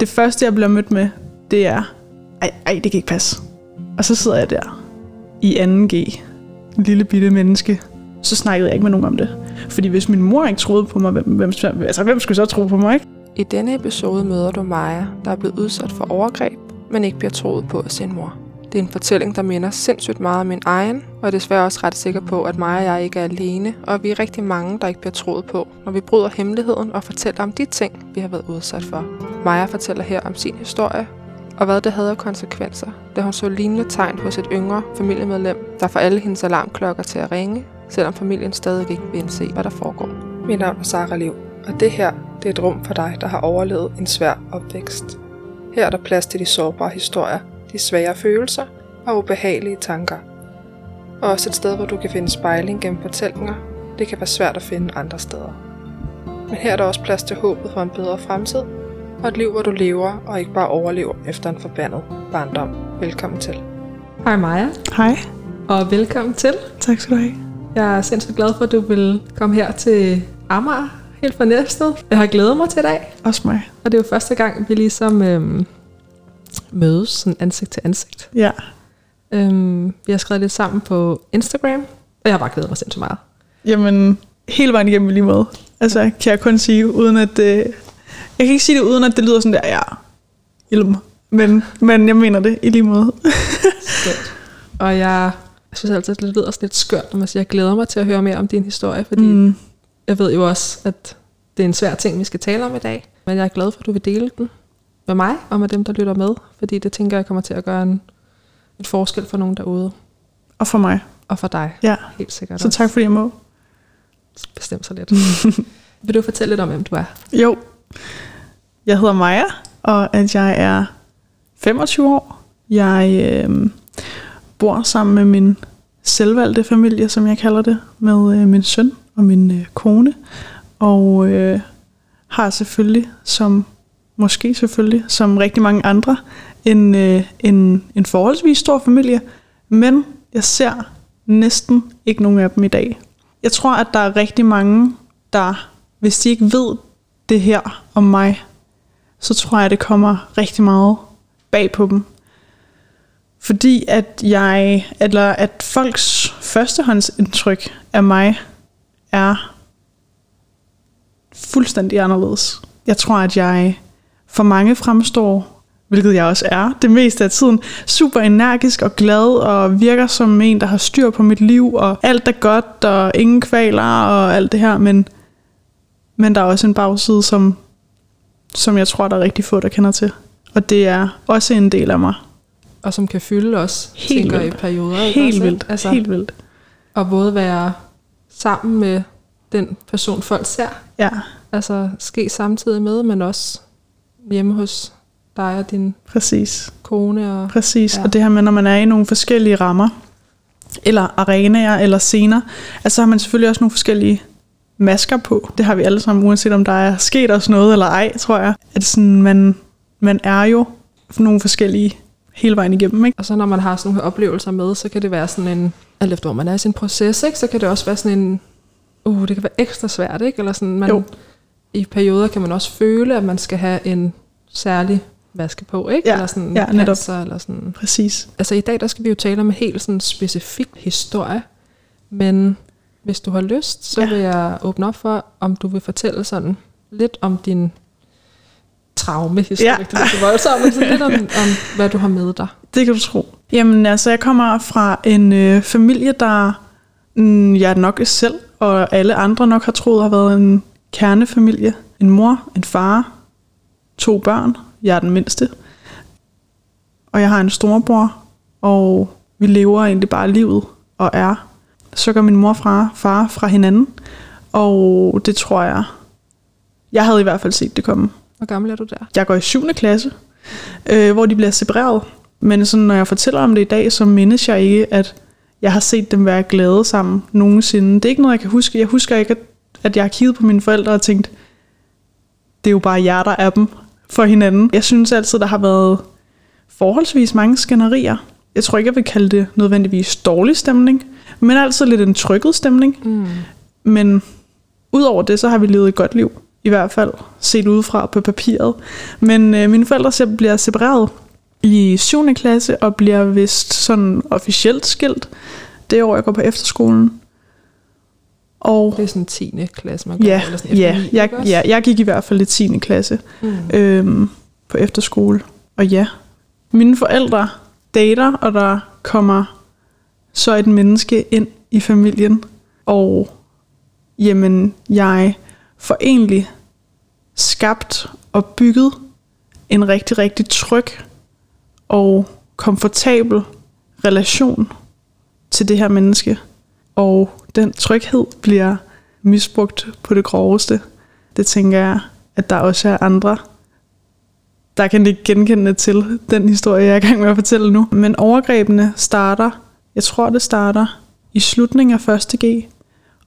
Det første, jeg bliver mødt med, det er, ej, ej, det kan ikke passe. Og så sidder jeg der i 2G, lille bitte menneske. Så snakkede jeg ikke med nogen om det. Fordi hvis min mor ikke troede på mig, hvem, hvem, altså, hvem skulle så tro på mig, ikke? I denne episode møder du Maja, der er blevet udsat for overgreb, men ikke bliver troet på af sin mor. Det er en fortælling, der minder sindssygt meget om min egen, og er desværre også ret sikker på, at mig og jeg ikke er alene, og vi er rigtig mange, der ikke bliver troet på, når vi bryder hemmeligheden og fortæller om de ting, vi har været udsat for. Maja fortæller her om sin historie, og hvad det havde af konsekvenser, da hun så lignende tegn hos et yngre familiemedlem, der får alle hendes alarmklokker til at ringe, selvom familien stadig ikke vil indse, hvad der foregår. Mit navn er Sara Liv, og det her det er et rum for dig, der har overlevet en svær opvækst. Her er der plads til de sårbare historier, de svære følelser og ubehagelige tanker. Og også et sted, hvor du kan finde spejling gennem fortællinger. Det kan være svært at finde andre steder. Men her er der også plads til håbet for en bedre fremtid, og et liv, hvor du lever og ikke bare overlever efter en forbandet barndom. Velkommen til. Hej Maja. Hej. Og velkommen til. Tak skal du have. Jeg er sindssygt glad for, at du vil komme her til Amager, helt fra Næstved. Jeg har glædet mig til i dag. Også mig. Og det er jo første gang, vi ligesom øhm, mødes sådan ansigt til ansigt. Ja. Øhm, vi har skrevet lidt sammen på Instagram, og jeg har bare glædet mig sindssygt meget. Jamen, hele vejen igennem lige måde. Altså, kan jeg kun sige, uden at... Øh, jeg kan ikke sige det, uden at det lyder sådan der, ja, ilm. Men, men jeg mener det i lige måde. og jeg, jeg synes altid, at det lyder sådan lidt skørt, når man siger, jeg glæder mig til at høre mere om din historie, fordi mm. jeg ved jo også, at det er en svær ting, vi skal tale om i dag. Men jeg er glad for, at du vil dele den med mig og med dem, der lytter med, fordi det tænker jeg kommer til at gøre en, en forskel for nogen derude. Og for mig. Og for dig. Ja. Helt sikkert Så tak fordi jeg må. Bestemt så lidt. Vil du fortælle lidt om, hvem du er? Jo. Jeg hedder Maja, og at jeg er 25 år. Jeg øh, bor sammen med min selvvalgte familie, som jeg kalder det, med øh, min søn og min øh, kone. Og øh, har selvfølgelig som måske selvfølgelig, som rigtig mange andre, en, øh, en, en forholdsvis stor familie, men jeg ser næsten ikke nogen af dem i dag. Jeg tror, at der er rigtig mange, der, hvis de ikke ved det her om mig, så tror jeg, det kommer rigtig meget bag på dem. Fordi at jeg, eller at folks førstehåndsindtryk af mig er fuldstændig anderledes. Jeg tror, at jeg for mange fremstår, hvilket jeg også er, det meste af tiden, super energisk og glad og virker som en, der har styr på mit liv, og alt er godt, og ingen kvaler og alt det her, men, men der er også en bagside, som, som jeg tror, der er rigtig få, der kender til. Og det er også en del af mig. Og som kan fylde os, helt tænker vildt. i perioder. Helt også, vildt. Altså, helt vildt. Og både være sammen med den person, folk ser. Ja. Altså ske samtidig med, men også hjemme hos dig og din Præcis. kone. Og, Præcis, ja. og det her med, når man er i nogle forskellige rammer, eller arenaer, eller scener, altså har man selvfølgelig også nogle forskellige masker på. Det har vi alle sammen, uanset om der er sket os noget eller ej, tror jeg. At sådan, man, man er jo nogle forskellige hele vejen igennem. Ikke? Og så når man har sådan nogle oplevelser med, så kan det være sådan en, alt efter hvor man er i sin proces, ikke? så kan det også være sådan en, uh, det kan være ekstra svært, ikke? Eller sådan, man, jo i perioder kan man også føle, at man skal have en særlig vaske på, ikke? Ja, eller sådan ja, netop. panser, eller sådan. Præcis. Altså i dag, der skal vi jo tale om en helt sådan specifik historie, men hvis du har lyst, så ja. vil jeg åbne op for, om du vil fortælle sådan lidt om din traumehistorie. Ja. Det er voldsomt, men sådan lidt om, om, hvad du har med dig. Det kan du tro. Jamen altså, jeg kommer fra en øh, familie, der mm, jeg nok selv og alle andre nok har troet har været en kernefamilie. En mor, en far, to børn. Jeg er den mindste. Og jeg har en storebror, og vi lever egentlig bare livet og er. Så går min mor fra far fra hinanden, og det tror jeg, jeg havde i hvert fald set det komme. Hvor gammel er du der? Jeg går i 7. klasse, øh, hvor de bliver separeret. Men sådan, når jeg fortæller om det i dag, så mindes jeg ikke, at jeg har set dem være glade sammen nogensinde. Det er ikke noget, jeg kan huske. Jeg husker ikke, at at jeg har kigget på mine forældre og tænkt, det er jo bare jer, der er dem for hinanden. Jeg synes altid, der har været forholdsvis mange skænderier. Jeg tror ikke, jeg vil kalde det nødvendigvis dårlig stemning, men altid lidt en trykket stemning. Mm. Men udover det, så har vi levet et godt liv i hvert fald set udefra på papiret. Men øh, mine forældre bliver separeret i 7. klasse og bliver vist sådan officielt skilt det år, jeg går på efterskolen. Og Det er sådan 10. klasse, man går, ja, eller sådan ja, jeg, ja, jeg gik i hvert fald i 10. klasse Mm. øhm, på efterskole. Og ja, mine forældre dater, og der kommer så et menneske ind i familien. Og jamen, jeg får egentlig skabt og bygget en rigtig, rigtig tryg og komfortabel relation til det her menneske. Og den tryghed bliver misbrugt på det groveste. Det tænker jeg, at der også er andre, der kan ikke genkende til den historie, jeg er i gang med at fortælle nu. Men overgrebene starter, jeg tror det starter i slutningen af 1. G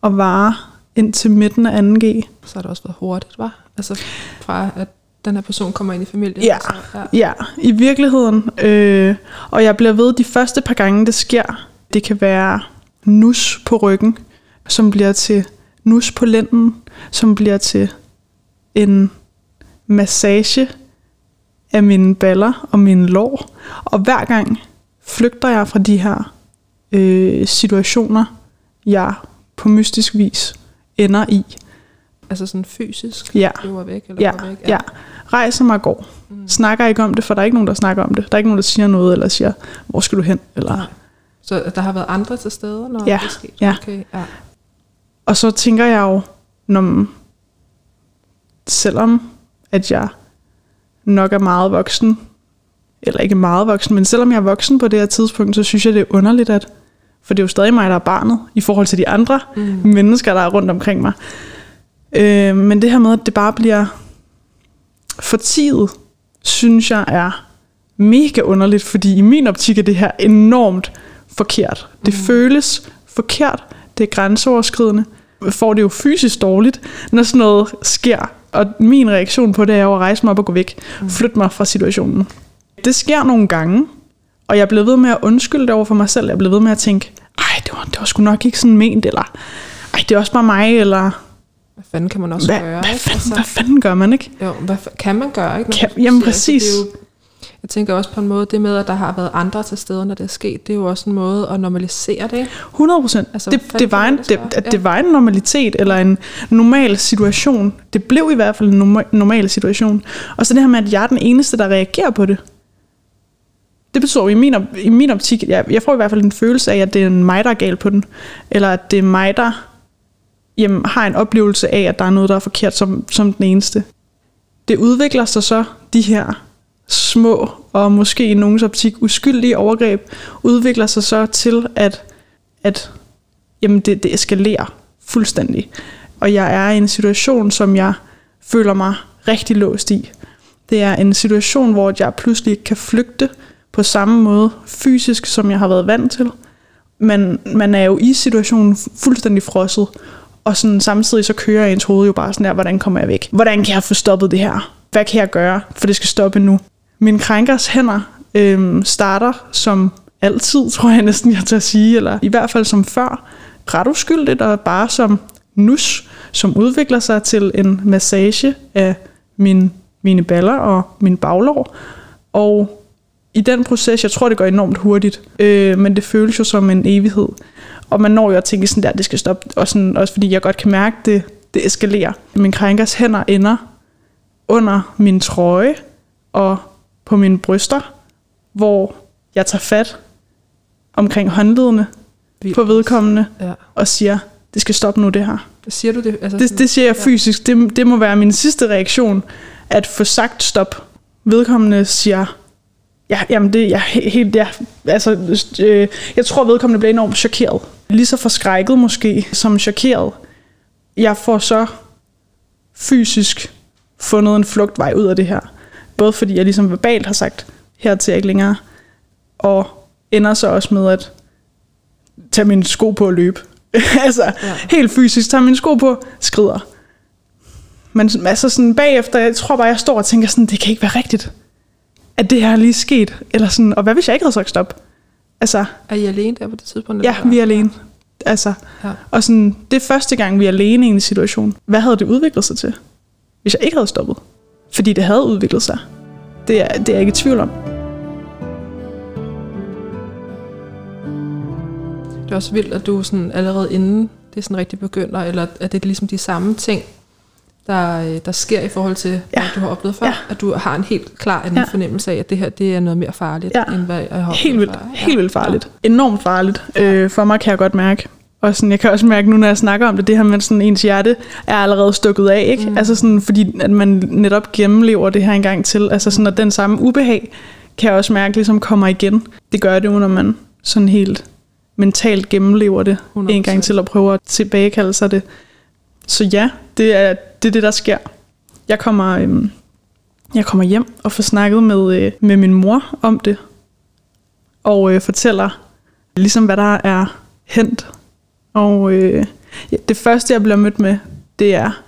og varer indtil midten af 2. G. Så har det også været hurtigt, var? Altså fra at den her person kommer ind i familien. Ja. Altså, ja. Ja, i virkeligheden. Øh, og jeg bliver ved de første par gange, det sker. Det kan være nus på ryggen, som bliver til nus på lænden, som bliver til en massage af mine baller og mine lår. Og hver gang flygter jeg fra de her øh, situationer, jeg på mystisk vis ender i. Altså sådan fysisk Ja. løber væk eller Ja, væk. ja. Rejser mig og går. Mm. Snakker ikke om det, for der er ikke nogen, der snakker om det. Der er ikke nogen, der siger noget, eller siger, hvor skal du hen? Eller... Så der har været andre til stede, når Ja, det er sket? ja. Okay, ja. Og så tænker jeg jo, når, selvom at jeg nok er meget voksen, eller ikke meget voksen, men selvom jeg er voksen på det her tidspunkt, så synes jeg, det er underligt, at, for det er jo stadig mig, der er barnet, i forhold til de andre Mm. mennesker, der er rundt omkring mig. Øh, men det her med, at det bare bliver fortidet, synes jeg er mega underligt, fordi i min optik er det her enormt forkert. Det Mm. føles forkert, det er grænseoverskridende. Får det jo fysisk dårligt, når sådan noget sker. Og min reaktion på det er jo at rejse mig op og gå væk. Mm. Flytte mig fra situationen. Det sker nogle gange, og jeg blev ved med at undskylde det over for mig selv. Jeg blev ved med at tænke, ej, det var, det var sgu nok ikke sådan ment, eller ej, det er også bare mig, eller Hvad fanden kan man også hvad, gøre? hvad, fanden, hvad fanden gør man ikke? Jo, hvad kan man gøre? Ikke? Når Kan- jamen, siger, altså, præcis. det er jo, jeg tænker også på en måde, det med, at der har været andre til stede, når det er sket, det er jo også en måde at normalisere det. ikke? 100 procent. Altså, det, det, var en, det, gøre? det var en normalitet, eller en normal situation. Det blev i hvert fald en norma- normal situation. Og så det her med, at jeg er den eneste, der reagerer på det. Det betyder i min, op- i min optik, jeg, jeg får i hvert fald en følelse af, at det er mig, der er gal på den. Eller at det er mig, der jamen, har en oplevelse af, at der er noget, der er forkert som, som den eneste. Det udvikler sig så, de her små og måske i nogens optik uskyldige overgreb, udvikler sig så til, at, at jamen det, det eskalerer fuldstændig. Og jeg er i en situation, som jeg føler mig rigtig låst i. Det er en situation, hvor jeg pludselig ikke kan flygte på samme måde fysisk, som jeg har været vant til. Men man er jo i situationen fuldstændig frosset, og sådan, samtidig så kører ens hoved jo bare sådan der, hvordan kommer jeg væk? Hvordan kan jeg få stoppet det her? Hvad kan jeg gøre, for det skal stoppe nu? Min krænkers hænder øh, starter som altid, tror jeg næsten, jeg tager at sige, eller i hvert fald som før, ret uskyldigt og bare som nus, som udvikler sig til en massage af min, mine baller og min baglår. Og i den proces, jeg tror, det går enormt hurtigt, øh, men det føles jo som en evighed. Og man når jo at tænke sådan der, det skal stoppe, og sådan, også fordi jeg godt kan mærke, det, det eskalerer. Min krænkers hænder ender under min trøje og på mine bryster, hvor jeg tager fat omkring håndledene Vildt. på vedkommende Ja. og siger, det skal stoppe nu det her. Siger du det? Altså, Det, det siger jeg ja. fysisk. Det, det må være min sidste reaktion, at få sagt stop. Vedkommende siger, ja, jamen det, jeg, helt, ja, altså, øh, jeg tror, vedkommende bliver enormt chokeret. Lige så forskrækket måske, som chokeret. Jeg får så fysisk fundet en flugtvej ud af det her. Både fordi jeg ligesom verbalt har sagt, hertil er jeg ikke længere, og ender så også med at tage mine sko på og løbe. altså, Ja. helt fysisk, tager mine sko på, skrider. Men altså sådan bagefter, jeg tror bare, jeg står og tænker sådan, det kan ikke være rigtigt, at det her er lige sket. Eller sådan, og hvad hvis jeg ikke havde sagt stop? Altså, Er I alene der på det tidspunkt? ja, vi er alene. Altså, Ja. og sådan, det er første gang, vi er alene i en situation. Hvad havde det udviklet sig til? hvis jeg ikke havde stoppet. Fordi det havde udviklet sig. Det er, det er jeg ikke i tvivl om. Det er også vildt, at du sådan allerede inden det sådan rigtig begynder, eller at det er ligesom de samme ting, der, øh, der sker i forhold til, ja. hvad du har oplevet før. Ja. At du har en helt klar anden Ja. ja. fornemmelse af, at det her det er noget mere farligt, Ja. end hvad jeg har oplevet Helt vildt, før. helt vildt farligt. Enormt farligt. Øh, for mig kan jeg godt mærke. Og sådan, jeg kan også mærke nu, når jeg snakker om det, det her med sådan ens hjerte er allerede stukket af, ikke? Mm. Altså sådan, fordi at man netop gennemlever det her en gang til. Altså sådan, at den samme ubehag, kan jeg også mærke, ligesom kommer igen. Det gør det jo, når man sådan helt mentalt gennemlever det 100%. en gang til og prøver at tilbagekalde sig det. Så ja, det er det, er det der sker. Jeg kommer, øhm, jeg kommer hjem og får snakket med, øh, med min mor om det, og øh, fortæller ligesom, hvad der er hent. Og øh, ja, det første, jeg bliver mødt med, det er,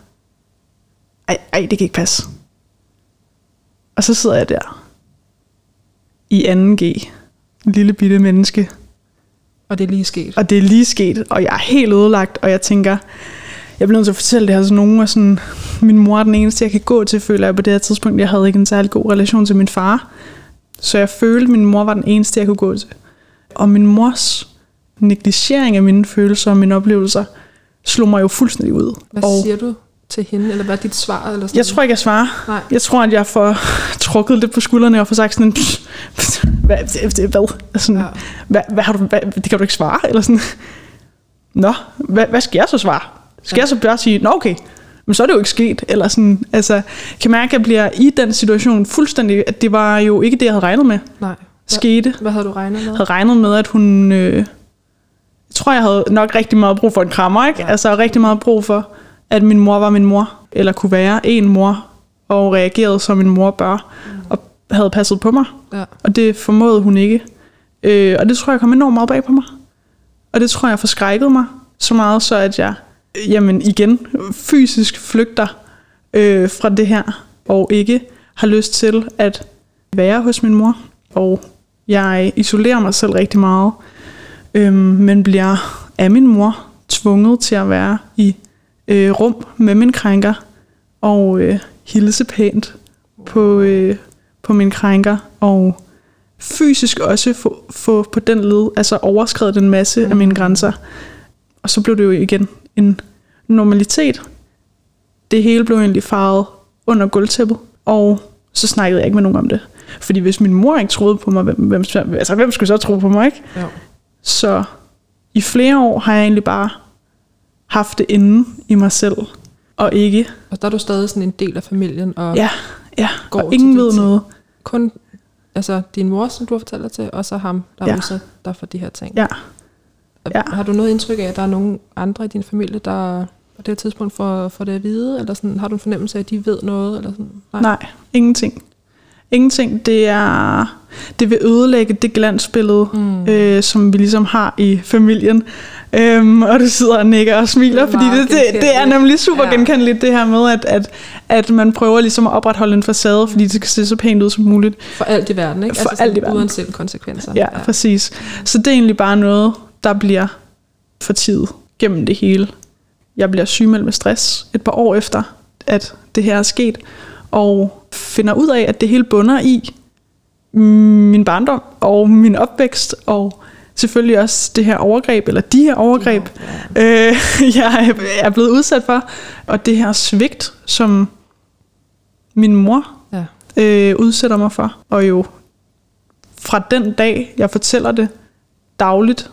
ej, ej, det kan ikke passe. Og så sidder jeg der, i 2G, lille bitte menneske, Og det er lige sket. og det er lige sket, og jeg er helt ødelagt, og jeg tænker, jeg bliver nødt til at fortælle det her til nogen, og sådan, min mor er den eneste, jeg kan gå til, føler jeg på det her tidspunkt. Jeg havde ikke en særlig god relation til min far, så jeg følte, at min mor var den eneste, jeg kunne gå til. Og min mors negligering af mine følelser og mine oplevelser, slog mig jo fuldstændig ud. Hvad og siger du til hende, eller hvad er dit svar? Eller sådan jeg tror ikke, jeg svarer. Nej. Jeg tror, at jeg får trukket lidt på skuldrene og får sagt sådan, "Pff, pff, hvad, hvad? Sådan, Ja. hvad, hvad har du, hvad, det kan du ikke svare, eller sådan. Nå, hvad, hvad skal jeg så svare? Skal Ja. jeg så bare sige, nå okay, men så er det jo ikke sket, eller sådan, altså, kan mærke, at jeg bliver i den situation fuldstændig, at det var jo ikke det, jeg havde regnet med, Nej. skete. Hvad havde du regnet med? Jeg havde regnet med, at hun, øh, tror, jeg havde nok rigtig meget brug for en krammer, ikke? Ja. Altså rigtig meget brug for, at min mor var min mor, eller kunne være en mor, og reagerede som en mor bør, mm. og havde passet på mig. Ja. Og det formåede hun ikke. Øh, og det tror jeg kom enormt meget bag på mig. Og det tror jeg forskrækkede mig så meget, så at jeg jamen igen fysisk flygter øh, fra det her, og ikke har lyst til at være hos min mor. Og jeg isolerer mig selv rigtig meget, øh, men bliver af min mor tvunget til at være i øh, rum med min krænker, og øh, hilse pænt på, øh, på min krænker, og fysisk også få, få på den led, altså overskrevet en masse mm. af mine grænser. Og så blev det jo igen en normalitet. Det hele blev egentlig faret under gulvtæppet, og så snakkede jeg ikke med nogen om det. Fordi hvis min mor ikke troede på mig, hvem, hvem, altså, hvem skulle så tro på mig, ikke? Ja. Så i flere år har jeg egentlig bare haft det inde i mig selv, og ikke, Og der er du stadig sådan en del af familien, og ja, ja, Går og ingen ved noget. kun altså, din mor, som du har fortalt dig til, og så ham, der. Ja. udsat dig for de her ting. Ja. ja. Har du noget indtryk af, at der er nogen andre i din familie, der på det her tidspunkt får, får det at vide? Eller sådan, har du en fornemmelse af, at de ved noget? Eller sådan? Nej. Nej, ingenting. Ingenting. Det er det vil ødelægge det glansbillede, mm. øh, som vi ligesom har i familien. Øhm, og du sidder og nikker og smiler, Det fordi det, det, det er nemlig super Ja. genkendeligt, det her med, at, at, at man prøver ligesom at opretholde en facade, fordi det skal se så pænt ud som muligt. For alt i verden, ikke? Altså For sådan, alt i verden. Uanset konsekvenserne. Ja, ja, præcis. Så det er egentlig bare noget, der bliver for tid gennem det hele. Jeg bliver sygemeldt med stress et par år efter, at det her er sket, og finder ud af, at det hele bunder i min barndom og min opvækst, og selvfølgelig også det her overgreb, eller de her overgreb, ja, øh, jeg er blevet udsat for, og det her svigt, som min mor Ja. øh, udsætter mig for. Og jo fra den dag, jeg fortæller det dagligt,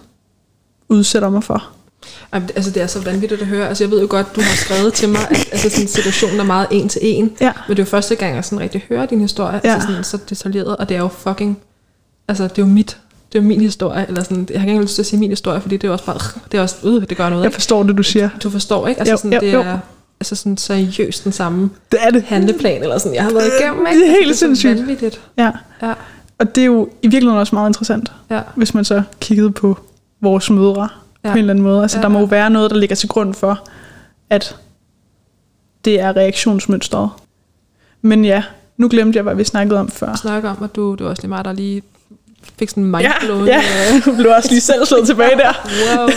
udsætter mig for. Det- Altså, det er så vanvittigt at høre. Altså, jeg ved jo godt, du har skrevet til mig, at altså, sådan, situationen er meget en til en. Ja. Men det er jo første gang, jeg sådan rigtig hører din historie. Ja. Altså, sådan, så detaljeret. Og det er jo fucking... Altså, det er jo mit... Det er min historie. Eller sådan, jeg har ikke lyst til at sige min historie, fordi det er også bare... Det er også... Øh, det gør noget, Jeg ikke? forstår det, du siger. Du forstår, ikke? Altså, Jo, sådan, jo, det jo. er altså sådan seriøst den samme Det er det. handleplan, eller sådan, jeg har været igennem, ikke? Det er helt Altså, sindssygt. så vanvittigt. Ja. Ja, Og det er jo i virkeligheden også meget interessant, ja, hvis man så kiggede på vores mødre ja. På en eller anden måde. Altså, Ja, der må jo være noget, der ligger til grund for, at det er reaktionsmønstret. Men ja, nu glemte jeg, hvad vi snakkede om før. snakke om, at du, det var også lige mig, der lige fik sådan en mindblown. Ja, ja. du blev også lige selv slået tilbage der. wow.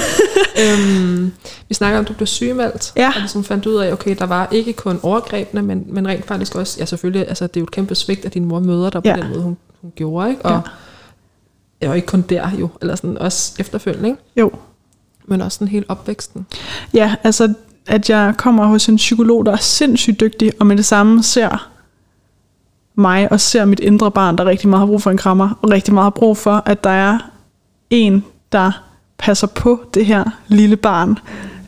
øhm, vi snakker om, at du blev sygemeldt, Ja. og ligesom fandt ud af, okay, der var ikke kun overgrebene, men, men rent faktisk også, ja selvfølgelig, altså det er jo et kæmpe svigt, at din mor møder dig på Ja. den måde, hun, hun gjorde, ikke? Og, ja. og ikke kun der jo, eller sådan også efterfølgende, ikke? Jo. Men også sådan hele opvæksten. Ja, altså at jeg kommer hos en psykolog, der er sindssygt dygtig, og med det samme ser mig og ser mit indre barn, der rigtig meget har brug for en krammer, og rigtig meget har brug for, at der er en, der passer på det her lille barn,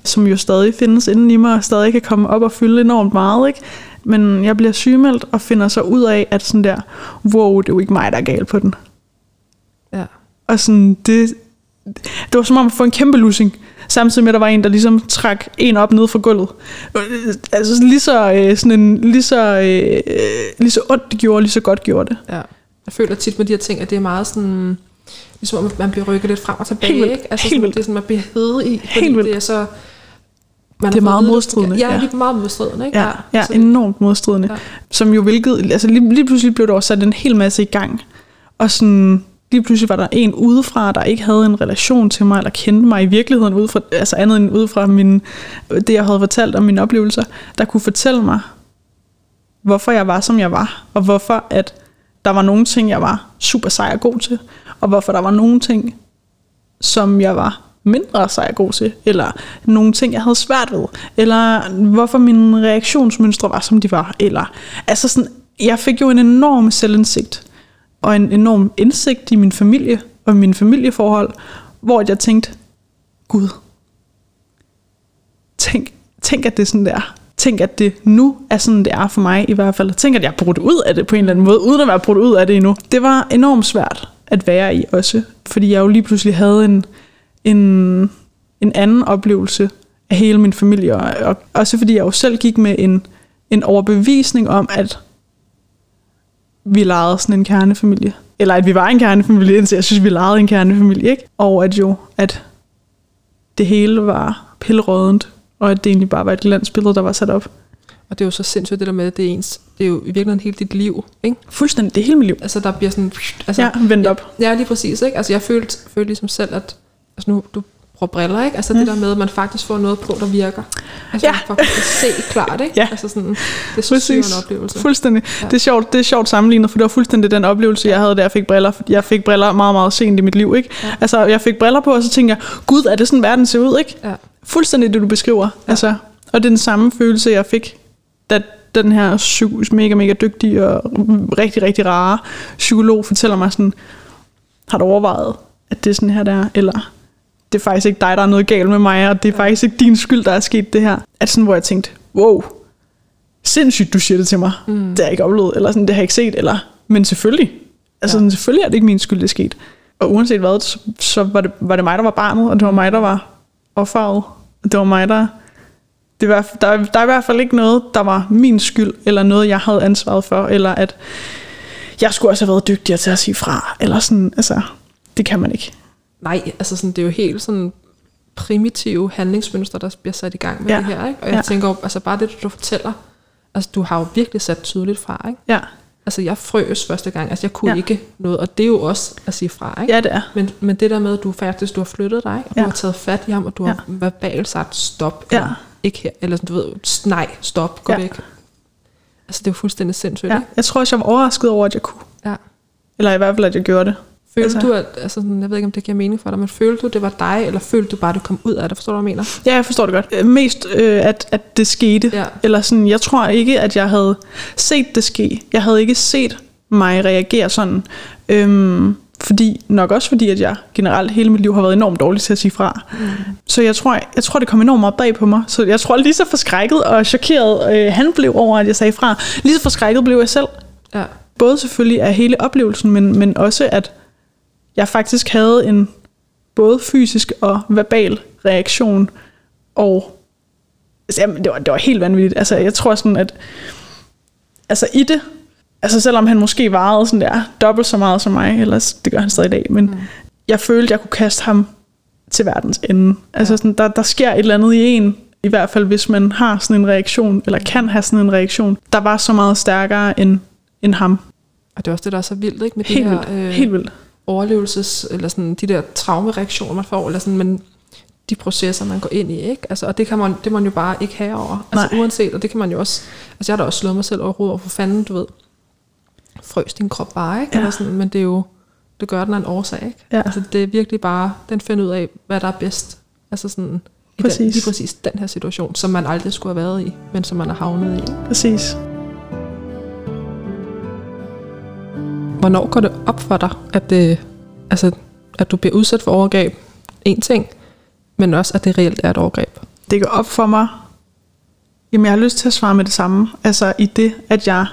som jo stadig findes inden i mig, og stadig kan komme op og fylde enormt meget, ikke? Men jeg bliver sygemeldt og finder så ud af, at sådan der, wow, det er jo ikke mig, der er gal på den. Ja. Og sådan, det, det var som om at få en kæmpe lussing. Samtidig med, at der var en, der ligesom trak en op ned fra gulvet. Øh, Altså lige så, øh, sådan en, lige så, øh, lige så ondt det gjorde, lige så godt gjorde det. Ja. Jeg føler tit med de her ting, at det er meget sådan, ligesom om man bliver rykket lidt frem og tilbage, Helt ikke? Altså Helt sådan, det er sådan, man bliver hede i, fordi Helt det er så... Man Det er meget modstridende, Ja, ja. det er meget modstridende, ikke? Ja, ja Så- enormt modstridende. Ja. Ja. Som jo hvilket, altså lige, lige pludselig blev der også sat en hel masse i gang. Og sådan, lige pludselig var der en udefra, der ikke havde en relation til mig, eller kendte mig i virkeligheden, udefra, altså andet end ud fra min, det, jeg havde fortalt om mine oplevelser, der kunne fortælle mig, hvorfor jeg var, som jeg var, og hvorfor at der var nogle ting, jeg var super sej og god til, og hvorfor der var nogle ting, som jeg var mindre sej og god til, eller nogle ting, jeg havde svært ved, eller hvorfor mine reaktionsmønstre var, som de var, eller altså sådan, jeg fik jo en enorm selvindsigt, og en enorm indsigt i min familie, og mine familieforhold, hvor jeg tænkte, Gud, tænk, tænk at det er sådan der. Tænk, at det nu er sådan, det er for mig i hvert fald. Tænk, at jeg har brudt ud af det på en eller anden måde, uden at være brudt ud af det endnu. Det var enormt svært at være i også, fordi jeg jo lige pludselig havde en, en, en anden oplevelse af hele min familie, og, og også fordi jeg jo selv gik med en, en overbevisning om, at vi legede sådan en kernefamilie. Eller at vi var en kernefamilie, indtil jeg synes, vi legede en kernefamilie, ikke? Og at jo, at det hele var pillerødent, og at det egentlig bare var et glansbillede, der var sat op. Og det er jo så sindssygt det der med, at det er, ens, det er jo i virkeligheden hele dit liv, ikke? Fuldstændig, det er hele mit liv. Altså der bliver sådan... Altså, Ja, vendt op. Ja, lige præcis, ikke? Altså jeg følte, følte ligesom selv, at... Altså nu, du briller, ikke? Altså mm. det der med, at man faktisk får noget på, der virker. Altså Ja. man faktisk kan se klart, ikke? Ja. Altså sådan, det er så syg en oplevelse. Fuldstændig. Ja. Ja. Det, er sjovt, det er sjovt sammenlignet, for det var fuldstændig den oplevelse, jeg havde, da jeg fik briller. Jeg fik briller meget, meget sent i mit liv. Ikke? Ja. Ja. Altså, jeg fik briller på, og så tænkte jeg, gud, er det sådan, verden ser ud? Ikke? Ja. Fuldstændig det, du beskriver. Ja. Altså, og det er den samme følelse, jeg fik, da den her psy- mega, mega dygtige og rigtig, rigtig rare psykolog fortæller mig sådan, har du overvejet, at det er sådan her, der er? Eller det er faktisk ikke dig, der er noget galt med mig, og det er faktisk ikke din skyld, der er sket det her. At sådan, hvor jeg tænkte, wow, sindssygt, du siger det til mig. Mm. Det har jeg ikke oplevet, eller sådan, det har jeg ikke set, eller, men selvfølgelig. Altså, Ja. sådan, selvfølgelig er det ikke min skyld, det er sket. Og uanset hvad, så, så var, det, var det mig, der var barnet, og det var mig, der var offeret. Det var mig, der... Det var, der, der er i hvert fald ikke noget, der var min skyld, eller noget, jeg havde ansvaret for, eller at jeg skulle også have været dygtigere til at sige fra, eller sådan, altså, det kan man ikke. Nej, altså sådan, det er jo helt sådan primitive handlingsmønstre, der bliver sat i gang med ja. Det her, ikke? Og jeg ja. Tænker jo, altså bare det, du fortæller, altså du har jo virkelig sat tydeligt fra, ikke? Ja, Altså jeg frøs første gang, altså jeg kunne ja. Ikke noget, og det er jo også at sige fra, ikke? ja det er. Men, men det der med, at du faktisk du har flyttet dig, og ja. Du har taget fat i ham, og du har Ja. verbalt sagt stop, Ja. eller ikke her, eller sådan, du ved, nej, stop, gå. Ja. væk. Altså det er jo fuldstændig sindssygt, Ja. ikke? Jeg tror også, jeg var overrasket over, at jeg kunne. Ja. Eller i hvert fald, at jeg gjorde det. Følte Altså- du, at, altså sådan, jeg ved ikke, om det giver mening for dig, men følte du, det var dig, eller følte du bare, at du kom ud af det? Forstår du, hvad jeg mener? Ja, jeg forstår det godt. Øh, Mest, øh, at, at det skete. Ja. Eller sådan, jeg tror ikke, at jeg havde set det ske. Jeg havde ikke set mig reagere sådan. Øhm, fordi, nok også fordi, at jeg generelt hele mit liv har været enormt dårlig til at sige fra. Mm. Så jeg tror, jeg tror, det kom enormt meget bag på mig. Så jeg tror, lige så forskrækket og chokeret øh, han blev over, at jeg sagde fra. Lige så forskrækket blev jeg selv. Ja. Både selvfølgelig af hele oplevelsen, men, men også at jeg faktisk havde en både fysisk og verbal reaktion. Og altså, jamen, det, var, det var helt vanvittigt. Altså, jeg tror sådan, at altså, i det, altså selvom han måske varede sådan der dobbelt så meget som mig, ellers det gør han stadig i dag, men mm. jeg følte, jeg kunne kaste ham til verdens ende. Altså sådan, der, der sker et eller andet i en, i hvert fald hvis man har sådan en reaktion, eller kan have sådan en reaktion, der var så meget stærkere end, end ham. Og det er også det, der er så vildt, ikke? Med Helt de vildt. her, øh, Helt vildt. Overlevelses, eller sådan de der traumereaktioner, man får, eller sådan, men de processer, man går ind i, ikke? Altså, og det kan man, det man jo bare ikke have over. Altså Nej. uanset, og det kan man jo også, altså jeg har da også slået mig selv over hovedet over for fanden, du ved, frøs din krop bare, ikke? Ja. Eller sådan, men det er jo, det gør den af en årsag, ikke? Ja. Altså det er virkelig bare, den finder ud af, hvad der er bedst. Altså sådan, i den, Præcis. lige præcis den her situation, som man aldrig skulle have været i, men som man er havnet i. Præcis. Hvornår går det op for dig, at, det, altså, at du bliver udsat for overgreb? En ting, men også, at det reelt er et overgreb. Det går op for mig. Jamen, jeg har lyst til at svare med det samme. Altså i det, at jeg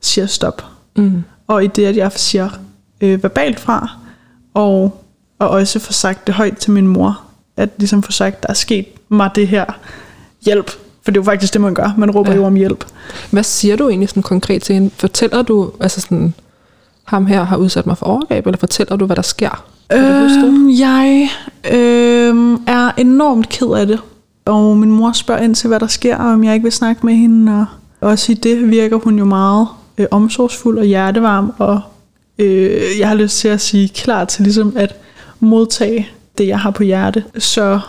siger stop. Mm. Og i det, at jeg siger øh, verbalt fra. Og, og også får sagt det højt til min mor. At ligesom få sagt, der er sket mig det her. Hjælp. For det er jo faktisk det, man gør. Man råber Ja. ja. jo om hjælp. Hvad siger du egentlig sådan konkret til hende? Fortæller du, altså sådan, ham her har udsat mig for overgreb, eller fortæller du, hvad der sker? Øhm, jeg øh, er enormt ked af det. Og min mor spørger ind til, hvad der sker, og om jeg ikke vil snakke med hende. Og også i det virker hun jo meget øh, omsorgsfuld og hjertevarm. Og øh, jeg har lyst til at sige klar til ligesom at modtage det, jeg har på hjerte. Så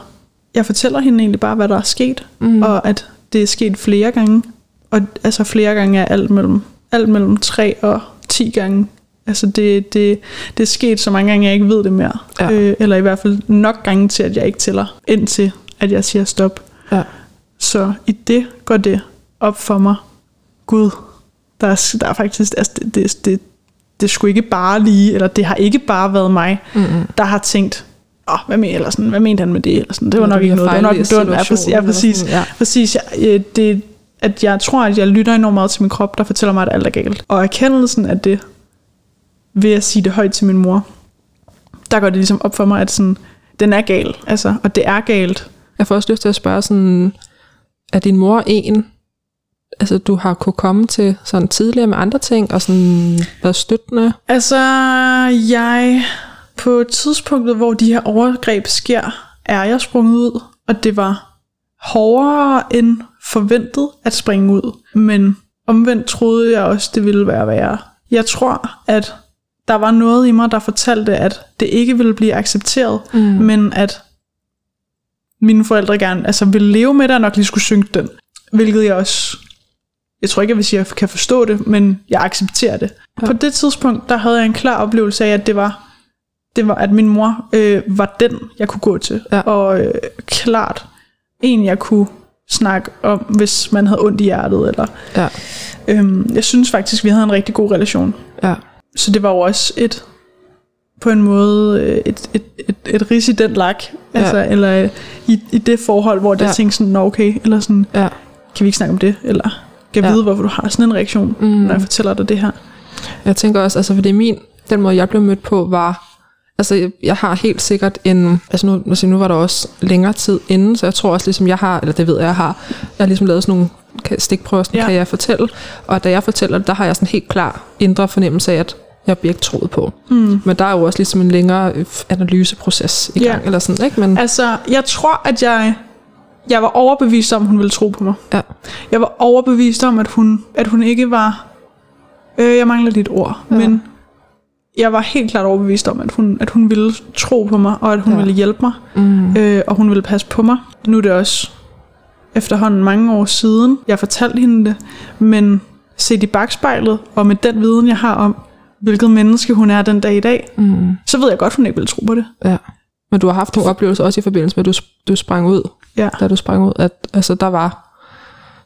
jeg fortæller hende egentlig bare, hvad der er sket. Mm. Og at det er sket flere gange. Og altså flere gange er alt mellem, alt mellem 3 og 10 gange. Altså det, det, det er sket så mange gange, jeg ikke ved det mere. Ja. Øh, eller i hvert fald nok gange til, at jeg ikke tæller, indtil at jeg siger stop. Ja. Så i det går det op for mig. Gud, der er, der er faktisk, altså det, det, det, det skulle ikke bare lige, eller det har ikke bare været mig, Mm-hmm. der har tænkt, Åh, hvad, men, eller sådan, hvad mente han med det? Eller sådan, det var Eller nok du ikke noget. Det var nok, det var, ja, præcis, ja, præcis, sådan, ja. præcis. Ja, det, at jeg tror, at jeg lytter enormt meget til min krop, der fortæller mig, at alt er galt. Og erkendelsen af det, ved at sige det højt til min mor, der går det ligesom op for mig, at sådan, den er gal. Altså, og det er galt. Jeg får også lyst til at spørge sådan, er din mor en, altså du har kunne komme til sådan tidligere med andre ting, og sådan været støttende? Altså, jeg på tidspunktet, hvor de her overgreb sker, er jeg sprunget ud, og det var hårdere end forventet at springe ud. Men omvendt troede jeg også, det ville være værre. Jeg tror, at der var noget i mig, der fortalte, at det ikke ville blive accepteret, Mm. men at mine forældre gerne altså, ville leve med det, og nok lige skulle synge den. Hvilket jeg også, jeg tror ikke, jeg vil sige, at jeg kan forstå det, men jeg accepterer det. Ja. På det tidspunkt, der havde jeg en klar oplevelse af, at det var, det var at min mor øh, var den, jeg kunne gå til. Ja. Og øh, klart en, jeg kunne snakke om, hvis man havde ondt i hjertet. Eller, Ja. øhm, jeg synes faktisk, vi havde en rigtig god relation. Ja. Så det var jo også et, på en måde, øh, et, et, et, et ris i den lak. Ja. Altså, eller øh, i, i det forhold, hvor jeg Ja. tænkte sådan, Nå, okay, eller sådan, Ja. kan vi ikke snakke om det? Eller kan jeg Ja. vide, hvorfor du har sådan en reaktion, Mm. når jeg fortæller dig det her? Jeg tænker også, altså fordi min, den måde jeg blev mødt på var, altså jeg, jeg har helt sikkert en, altså nu, nu, nu var der også længere tid inden, så jeg tror også ligesom jeg har, eller det ved jeg, jeg har, jeg har ligesom lavet sådan nogle stikprøver, sådan. Ja. kan jeg fortælle, og da jeg fortæller det, der har jeg sådan helt klar indre fornemmelse af, at jeg bliver ikke troet på. Mm. Men der er jo også ligesom en længere øh, analyseproces i Ja. gang, eller sådan, ikke? Men, Altså, jeg tror, at jeg, jeg var overbevist om, at hun ville tro på mig. Ja. Jeg var overbevist om, at hun, at hun ikke var... Øh, jeg mangler lidt ord, Ja. ja. men jeg var helt klart overbevist om, at hun, at hun ville tro på mig, og at hun Ja. ja. ville hjælpe mig, mm, øh, og hun ville passe på mig. Nu er det også efterhånden mange år siden, jeg fortalte hende det, men set i bagspejlet, og med den viden, jeg har om, hvilket menneske hun er den dag i dag, mm, så ved jeg godt, hun ikke ville tro på det. ja. Men du har haft nogle oplevelser også i forbindelse med, at du, du sprang ud, Ja. da du sprang ud, at altså, der var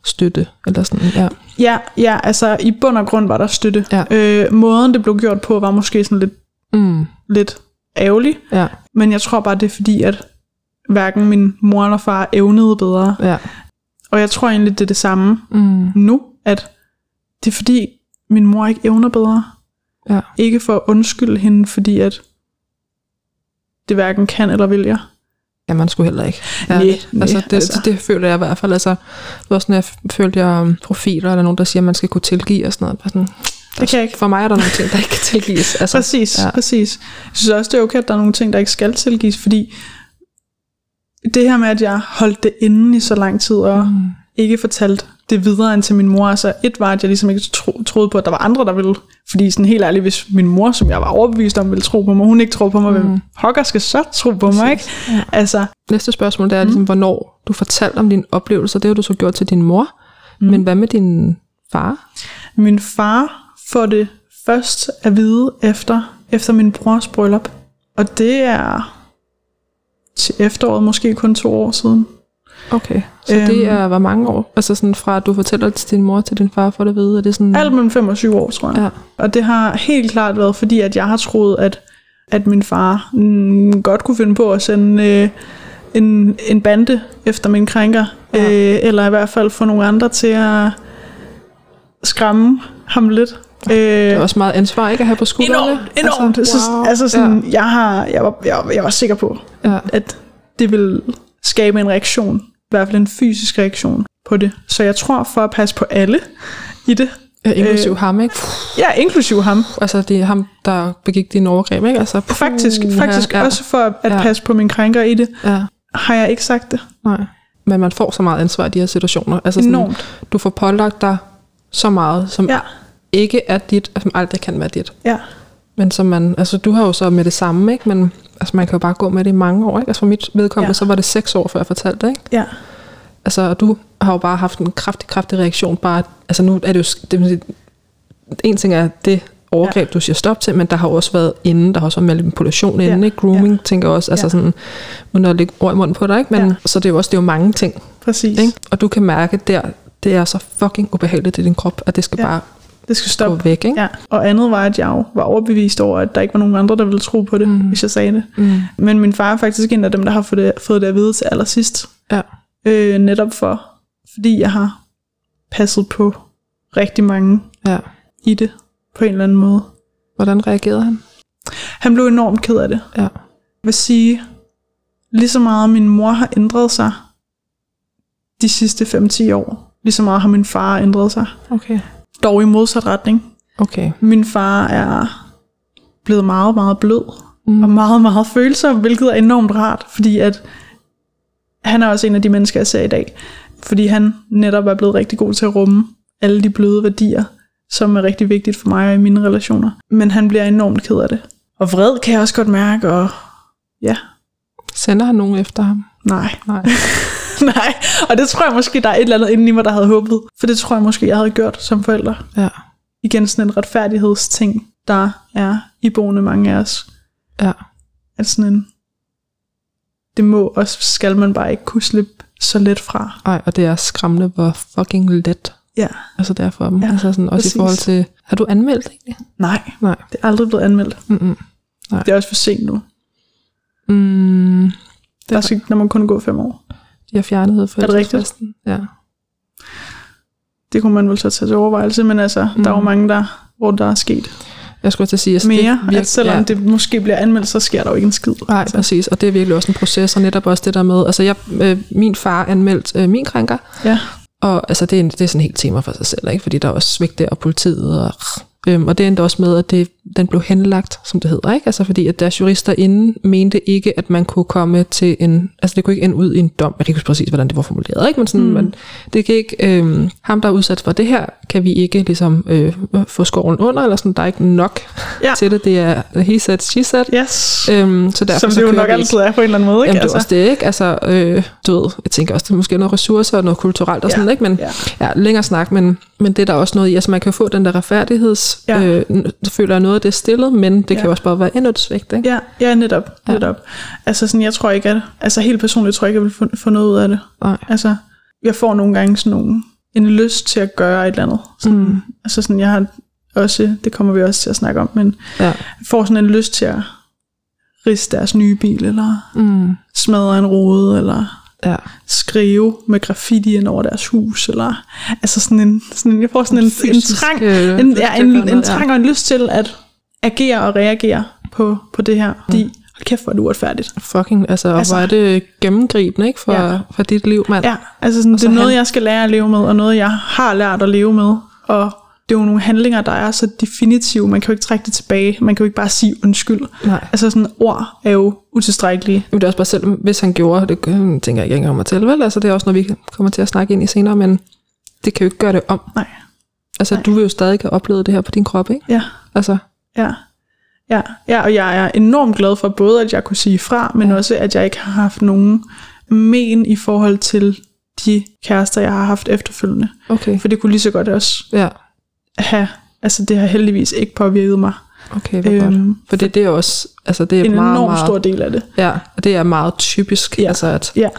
støtte, eller sådan, ja. Ja, ja, altså i bund og grund var der støtte. Ja. Øh, måden det blev gjort på var måske sådan lidt, Mm, lidt ærgerlig, ja, men jeg tror bare, det er fordi, at hverken min mor eller far evnede bedre. ja. Og jeg tror egentlig, det er det samme Mm, nu, at det er fordi, min mor ikke evner bedre. Ja. Ikke for at undskylde hende, fordi at det hverken kan eller vil jeg. ja, man skulle heller ikke. Nej, Ærligt. nej, altså, det, altså. det føler jeg i hvert fald. Altså, det var når jeg følte jeg um, profiler, eller nogen, der siger, at man skal kunne tilgive og sådan noget. Bare sådan, Det kan jeg ikke. For mig er der nogle ting, der ikke kan tilgives. Altså, Præcis, ja. ja. præcis. Jeg synes også, det er okay, at der er nogle ting, der ikke skal tilgives, fordi det her med, at jeg holdt det inde i så lang tid, og Mm, ikke fortalte det videre end til min mor. Altså et var, at jeg ligesom ikke tro, troede på, at der var andre, der ville. Fordi sådan helt ærligt, hvis min mor, som jeg var overbevist om, ville tro på mig, hun ikke tror på mig, mm. hvem hokker skal så tro på mig, ikke? Ja. Altså, Næste spørgsmål, det er ligesom, hvornår du fortalte om dine oplevelser. Det har du så gjort til din mor. Mm. Men hvad med din far? min far får det først at vide efter, efter min brors bryllup. Og det er til efteråret, måske kun to år siden. Okay, så øhm, det er hvor mange år? Altså sådan fra, at du fortæller til din mor til din far, for at vide, er det sådan... Alt mellem 5 og 7 år, tror jeg. Ja. Og det har helt klart været, fordi at jeg har troet, at, at min far mm, godt kunne finde på at sende øh, en, en bande efter min krænker. Ja. Øh, eller i hvert fald få nogle andre til at skræmme ham lidt. Øh, Det er også meget ansvar, ikke at have på skuldrene. enormt, enormt. Altså, wow. så, altså sådan, ja. jeg, har, jeg, var, jeg, var- jeg var sikker på, Ja. at det vil skabe en reaktion. I hvert fald en fysisk reaktion på det. Så jeg tror, for at passe på alle i det, ja. Inklusiv øh, ham, ikke? ja, inklusive ham, Altså, det er ham, der begik dine overgreb, ikke? Altså, puh, faktisk, faktisk ja, også for at Ja. ja. passe på min krænker i det, Ja, har jeg ikke sagt det. nej. Men man får så meget ansvar i de her situationer. Altså sådan, Enormt. du får pålagt dig så meget, som Ja, ikke er dit, og som aldrig kan være dit. ja, Men som man, altså du har jo så med det samme, ikke? Men altså, man kan jo bare gå med det i mange år, ikke? Altså for mit vedkommende, ja. Så var det seks år, før jeg fortalte det, ikke? ja, Altså, og du har jo bare haft en kraftig, kraftig reaktion. Bare, altså nu er det jo, det, en ting er det overgreb, ja. du siger stop til, men der har også været inden, der har også været manipulation inden, Ja. ikke? Grooming, Ja. tænker jeg også, altså Ja. sådan, uden at lægge ord i munden på dig, ikke? Men, Ja. så det er jo også, det er jo mange ting, præcis. ikke? Og du kan mærke der, det er så fucking ubehageligt i din krop, at det skal. Ja. bare Det skal stoppe. væk, ikke? Ja. Og andet var, at jeg var overbevist over, at der ikke var nogen andre, der ville tro på det, mm. hvis jeg sagde det. Mm. Men min far er faktisk en af dem, der har fået det, fået det at vide til allersidst. Ja. Øh, netop for, fordi jeg har passet på rigtig mange ja. i det, på en eller anden måde. Hvordan reagerede han? Han blev enormt ked af det. Ja. Jeg vil sige, lige så meget min mor har ændret sig de sidste 5-10 år, lige så meget har min far ændret sig. Okay. Dog i modsat retning. Okay. Min far er blevet meget, meget blød Mm. og meget, meget følsom, hvilket er enormt rart, fordi at han er også en af de mennesker, jeg ser i dag. Fordi han netop er blevet rigtig god til at rumme alle de bløde værdier, som er rigtig vigtigt for mig og i mine relationer. Men han bliver enormt ked af det. Og vred kan jeg også godt mærke, og ja, Sender han nogen efter ham? nej. Nej. nej, og det tror jeg måske, der er et eller andet inden i mig, der havde håbet. For det tror jeg måske, jeg havde gjort som forældre. Ja. Igen sådan en retfærdighedsting, der er iboende mange af os. Ja. At sådan en, det må og skal man bare ikke kunne slippe så let fra. Ej, og det er skræmmende, hvor fucking let Ja, altså det er for dem. Ja, altså sådan, også præcis. i forhold til, har du anmeldt egentlig? nej, Nej. det er aldrig blevet anmeldt. Mm-mm. Det er også for sent nu. Mm, Der skal, når man kun gå fem år. De har fjernet for Er det rigtigt? Ja. Det kunne man vel så tage til overvejelse, men altså, mm. der er jo Mm. mange, der, hvor der er sket Jeg skulle til at sige, altså, mere. det virker, at selvom ja. det måske bliver anmeldt, så sker der jo ikke en skid. Nej, altså. præcis, og det er virkelig også en proces, og netop også det der med, altså jeg, øh, min far anmeldte øh, min krænker, Ja, og altså det er, en, det er sådan helt tema for sig selv, ikke? fordi der er også svigt der, og politiet, og, øhm, og det endte også med, at det, den blev henlagt, som det hedder, ikke? Altså fordi at deres jurister inden mente ikke, at man kunne komme til en, altså det kunne ikke ende ud i en dom, jeg kan ikke huske præcis, hvordan det var formuleret, ikke? men sådan, mm. man, det kan ikke, øhm, ham der er udsat for det her, kan vi ikke ligesom øh, få skoven under, eller sådan, der er ikke nok Ja. til det, det er he said, she said, yes. øhm, så derfor Som så det jo kører nok altid er på en eller anden måde. Ikke? Jamen, det er også det, ikke? Altså, øh, du ved, jeg tænker også, det er måske noget ressourcer og noget kulturelt og Ja, sådan, ikke? Men ja. ja, længere snak, men, men det er der også noget i. Altså, man kan få den der retfærdigheds... Ja. Øh, føler jeg noget af det er stillet, men det ja. kan Ja. også bare være endnu et svigt, ikke? Ja, ja netop. Ja. netop. Altså sådan, jeg tror ikke, at... Altså helt personligt tror jeg ikke, jeg vil få, få noget ud af det. Nej. Altså, jeg får nogle gange sådan nogle, en lyst til at gøre et eller andet. Sådan, Mm. Altså sådan, jeg har også, det kommer vi også til at snakke om, men Ja. jeg får sådan en lyst til at riste deres nye bil, eller Mm. smadre en rode, eller Ja. skrive med graffiti ind over deres hus, eller altså sådan en, sådan en jeg får sådan en, en trang, øh, en, ja, at en, gøre en noget, ja. trang og en lyst til at agere og reagere på, på det her, fordi hold kæft, hvor er det uretfærdigt. Fucking, altså, altså, hvor er det gennemgribende, ikke? For, ja. For dit liv, mand. Ja, altså sådan, Og det er noget, han- jeg skal lære at leve med, og noget, jeg har lært at leve med, og det er jo nogle handlinger, der er så definitive. Man kan jo ikke trække det tilbage. Man kan jo ikke bare sige undskyld. Nej. Altså sådan, ord er jo utilstrækkelige. Men det er også bare selv, hvis han gjorde, det tænker jeg ikke engang om at tælle, vel? Altså det er også noget, vi kommer til at snakke ind i senere, men det kan jo ikke gøre det om. Nej. Altså Nej. du vil jo stadig have oplevet det her på din krop, ikke? Ja, Altså, ja. Ja, ja, og jeg er enormt glad for både, at jeg kunne sige fra, men Ja. også, at jeg ikke har haft nogen men i forhold til de kærester, jeg har haft efterfølgende. okay. For det kunne lige så godt også Ja, have, altså det har heldigvis ikke påvirket mig. okay, hvor øhm, godt. For det, det er også, altså det er en meget, enorm meget, stor del af det. Ja, og det er meget typisk, Ja. altså at, Ja,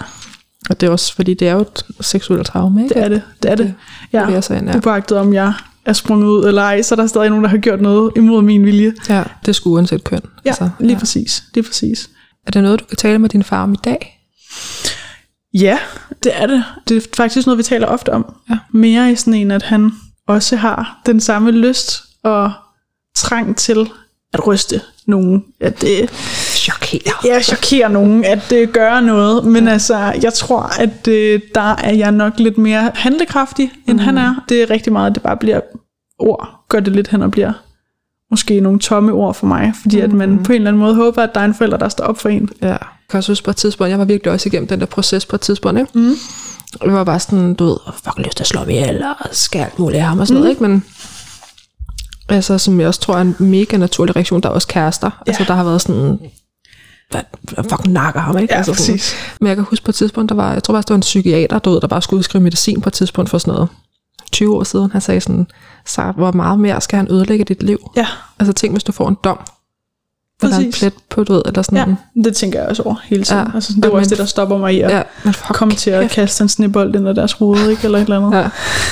og det er også, fordi det er jo et seksuelt traume, ikke? det er det. Det er det. det Ja, upagtet om jeg er sprunget ud eller ej, så er der stadig nogen, der har gjort noget imod min vilje. Ja, det skulle uanset køn. Ja, altså, lige ja. præcis. Lige præcis. Er det noget, du kan tale med din far om i dag? Ja, det er det. Det er faktisk noget, vi taler ofte om. Ja. Mere i sådan en, at han også har den samme lyst og trang til at ryste nogen. At det Chokerer. ja, chokerer nogen, at det gør noget. Men ja. altså, jeg tror, at øh, der er jeg nok lidt mere handlekraftig, end mm. han er. Det er rigtig meget, at det bare bliver ord. Gør det lidt hen og bliver måske nogle tomme ord for mig. Fordi mm. at man på en eller anden måde håber, at der er en forælder, der står op for en. Ja. Jeg kan også huske på et tidspunkt, jeg var virkelig også igennem den der proces på et tidspunkt, ikke? Mm. Det var bare sådan, du ved, fuck lyst til at slå mig ihjel, og skal alt muligt af ham og sådan mm. noget, ikke? Men altså, som jeg også tror er en mega naturlig reaktion, der er også kærester. Ja. Altså, der har været sådan, hvad, fucking nakker ham, ikke? Ja, altså, sådan. præcis. Men jeg kan huske på et tidspunkt, der var, jeg tror faktisk, det var en psykiater, ved, der bare skulle udskrive medicin på et tidspunkt for sådan noget 20 år siden. Han sagde sådan, så hvor meget mere skal han ødelægge dit liv? Ja, Altså tænk, hvis du får en dom, eller en præcis. plet på, du ved, eller sådan Ja, det tænker jeg også over hele tiden. Ja. Ja. Altså, det er Ja, også det, der stopper mig i at ja ja. men fuck, komme til at kæft. kaste en snebold ind i deres hoved, ikke? Eller et eller andet. Ja,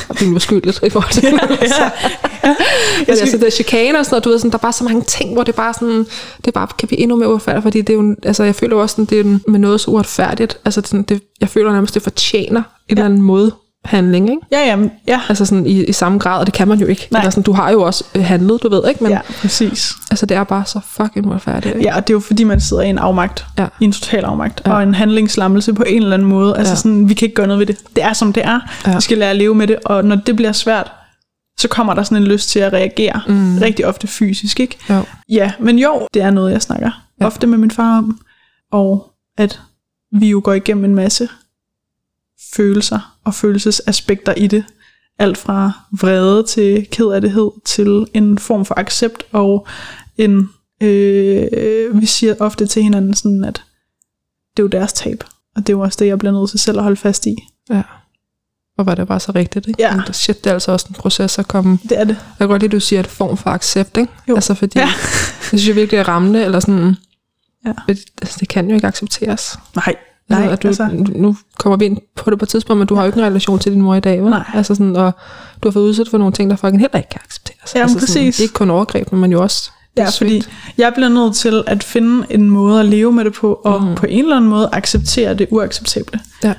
og blive uskyldigt i forhold til det. ja. Men Jeg altså, skal, det er chikane og sådan noget, du ved, sådan, der er bare så mange ting, hvor det bare sådan, det bare kan blive endnu mere uretfærdigt, fordi det er jo, altså, jeg føler også, sådan, det er med noget så uretfærdigt, altså, sådan, det, jeg føler nærmest, det fortjener en eller anden måde handling, ikke? ja, ja, ja, Altså sådan i, i samme grad, og det kan man jo ikke. Nej. Eller sådan, du har jo også øh, handlet, du ved, ikke? Men ja, præcis. altså, det er bare så fucking uretfærdigt, ikke? Ja, og det er jo fordi, man sidder i en afmagt. Ja. I en total afmagt. Ja. Og en handlingslammelse på en eller anden måde. Altså Ja. sådan, vi kan ikke gøre noget ved det. Det er, som det er. Ja. Vi skal lære at leve med det. Og når det bliver svært, så kommer der sådan en lyst til at reagere. Mm. Rigtig ofte fysisk, ikke? Jo. Ja, men jo, det er noget, jeg snakker ja. ofte med min far om. Og at vi jo går igennem en masse følelser og følelsesaspekter i det. Alt fra vrede til kedattighed til en form for accept og en øh, vi siger ofte til hinanden sådan, at det er jo deres tab. Og det er jo også det, jeg bliver nødt til selv at holde fast i. Ja. Og var det bare så rigtigt, ikke? Ja. Men Shit, det er altså også en proces at komme Det er det. Jeg kan godt lide, at du siger et form for accept, ikke? Jo. Altså fordi, Ja. det synes jeg virkelig er rammende, eller sådan, Ja. det, altså, det kan jo ikke accepteres. Nej, nej, at du, altså. Nu kommer vi ind på det på et tidspunkt, men du har jo ikke en relation til din mor i dag, vel? Nej. Altså sådan, og du har fået udsat for nogle ting, der fucking heller ikke kan accepteres. Jamen, altså sådan, præcis. Ikke kun overgreb, men jo også det ja, er fordi sygt. jeg bliver nødt til at finde en måde at leve med det på, og mm. på en eller anden måde acceptere det uacceptable. Ja,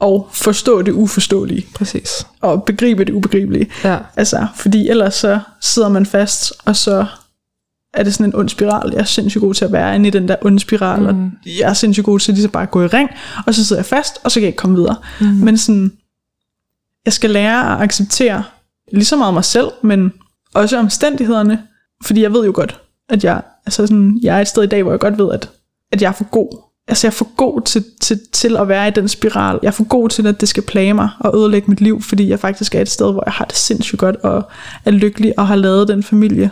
Og forstå det uforståelige. præcis. Og begribe det ubegribelige. Ja, Altså, fordi ellers så sidder man fast, og så er det sådan en ond spiral. Jeg er sindssygt god til at være inde i den der onde spiral, mm. og jeg er sindssygt god til lige så bare at gå i ring, og så sidder jeg fast, og så kan jeg ikke komme videre. Mm. Men sådan, jeg skal lære at acceptere lige så meget mig selv, men også omstændighederne, fordi jeg ved jo godt, at jeg, altså sådan, jeg er et sted i dag, hvor jeg godt ved, at, at jeg er for god. Altså jeg er for god til, til, til at være i den spiral. Jeg er for god til, at det skal plage mig og ødelægge mit liv, fordi jeg faktisk er et sted, hvor jeg har det sindssygt godt og er lykkelig og har lavet den familie,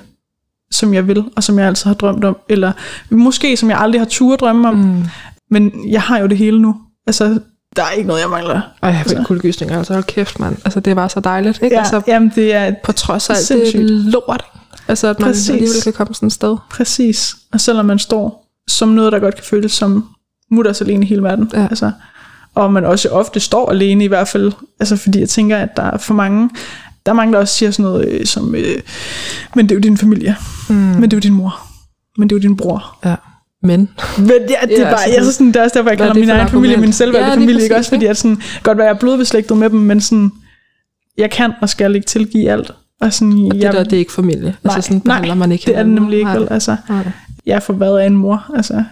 som jeg vil, og som jeg altid har drømt om. Eller måske som jeg aldrig har turde drømme om. Mm. Men jeg har jo det hele nu. Altså, der er ikke noget, jeg mangler. Ej, jeg får Altså. kuldegysninger, altså hold kæft, mand. Altså, det var så dejligt, ikke? Ja, Altså, jamen det er på trods af alt det sindssygt. lort. Altså, at man Præcis. alligevel kan komme sådan et sted. præcis. Og selvom man står som noget, der godt kan føles som mutters alene i hele verden. Ja. Altså, og man også ofte står alene i hvert fald. Altså fordi jeg tænker, at der er for mange, der er mange, der også siger sådan noget øh, som, øh, men det er jo din familie. Mm. Men det er jo din mor. Men det er jo din bror. Ja. Men. Men ja, det er Ja, bare, sådan- jeg synes sådan, det er også derfor, jeg er kalder min for egen familie min selvvalgte Ja, familie. Ikke? Også fordi, at sådan, godt være, jeg er blodbeslægtet med dem, men sådan, jeg kan og skal ikke tilgive alt. Og sådan, Og det jeg, der, det er ikke familie. Nej, altså sådan behandler nej, man ikke det er det nemlig ikke. Vel? Altså, Nej. jeg får hvad af en mor. Altså,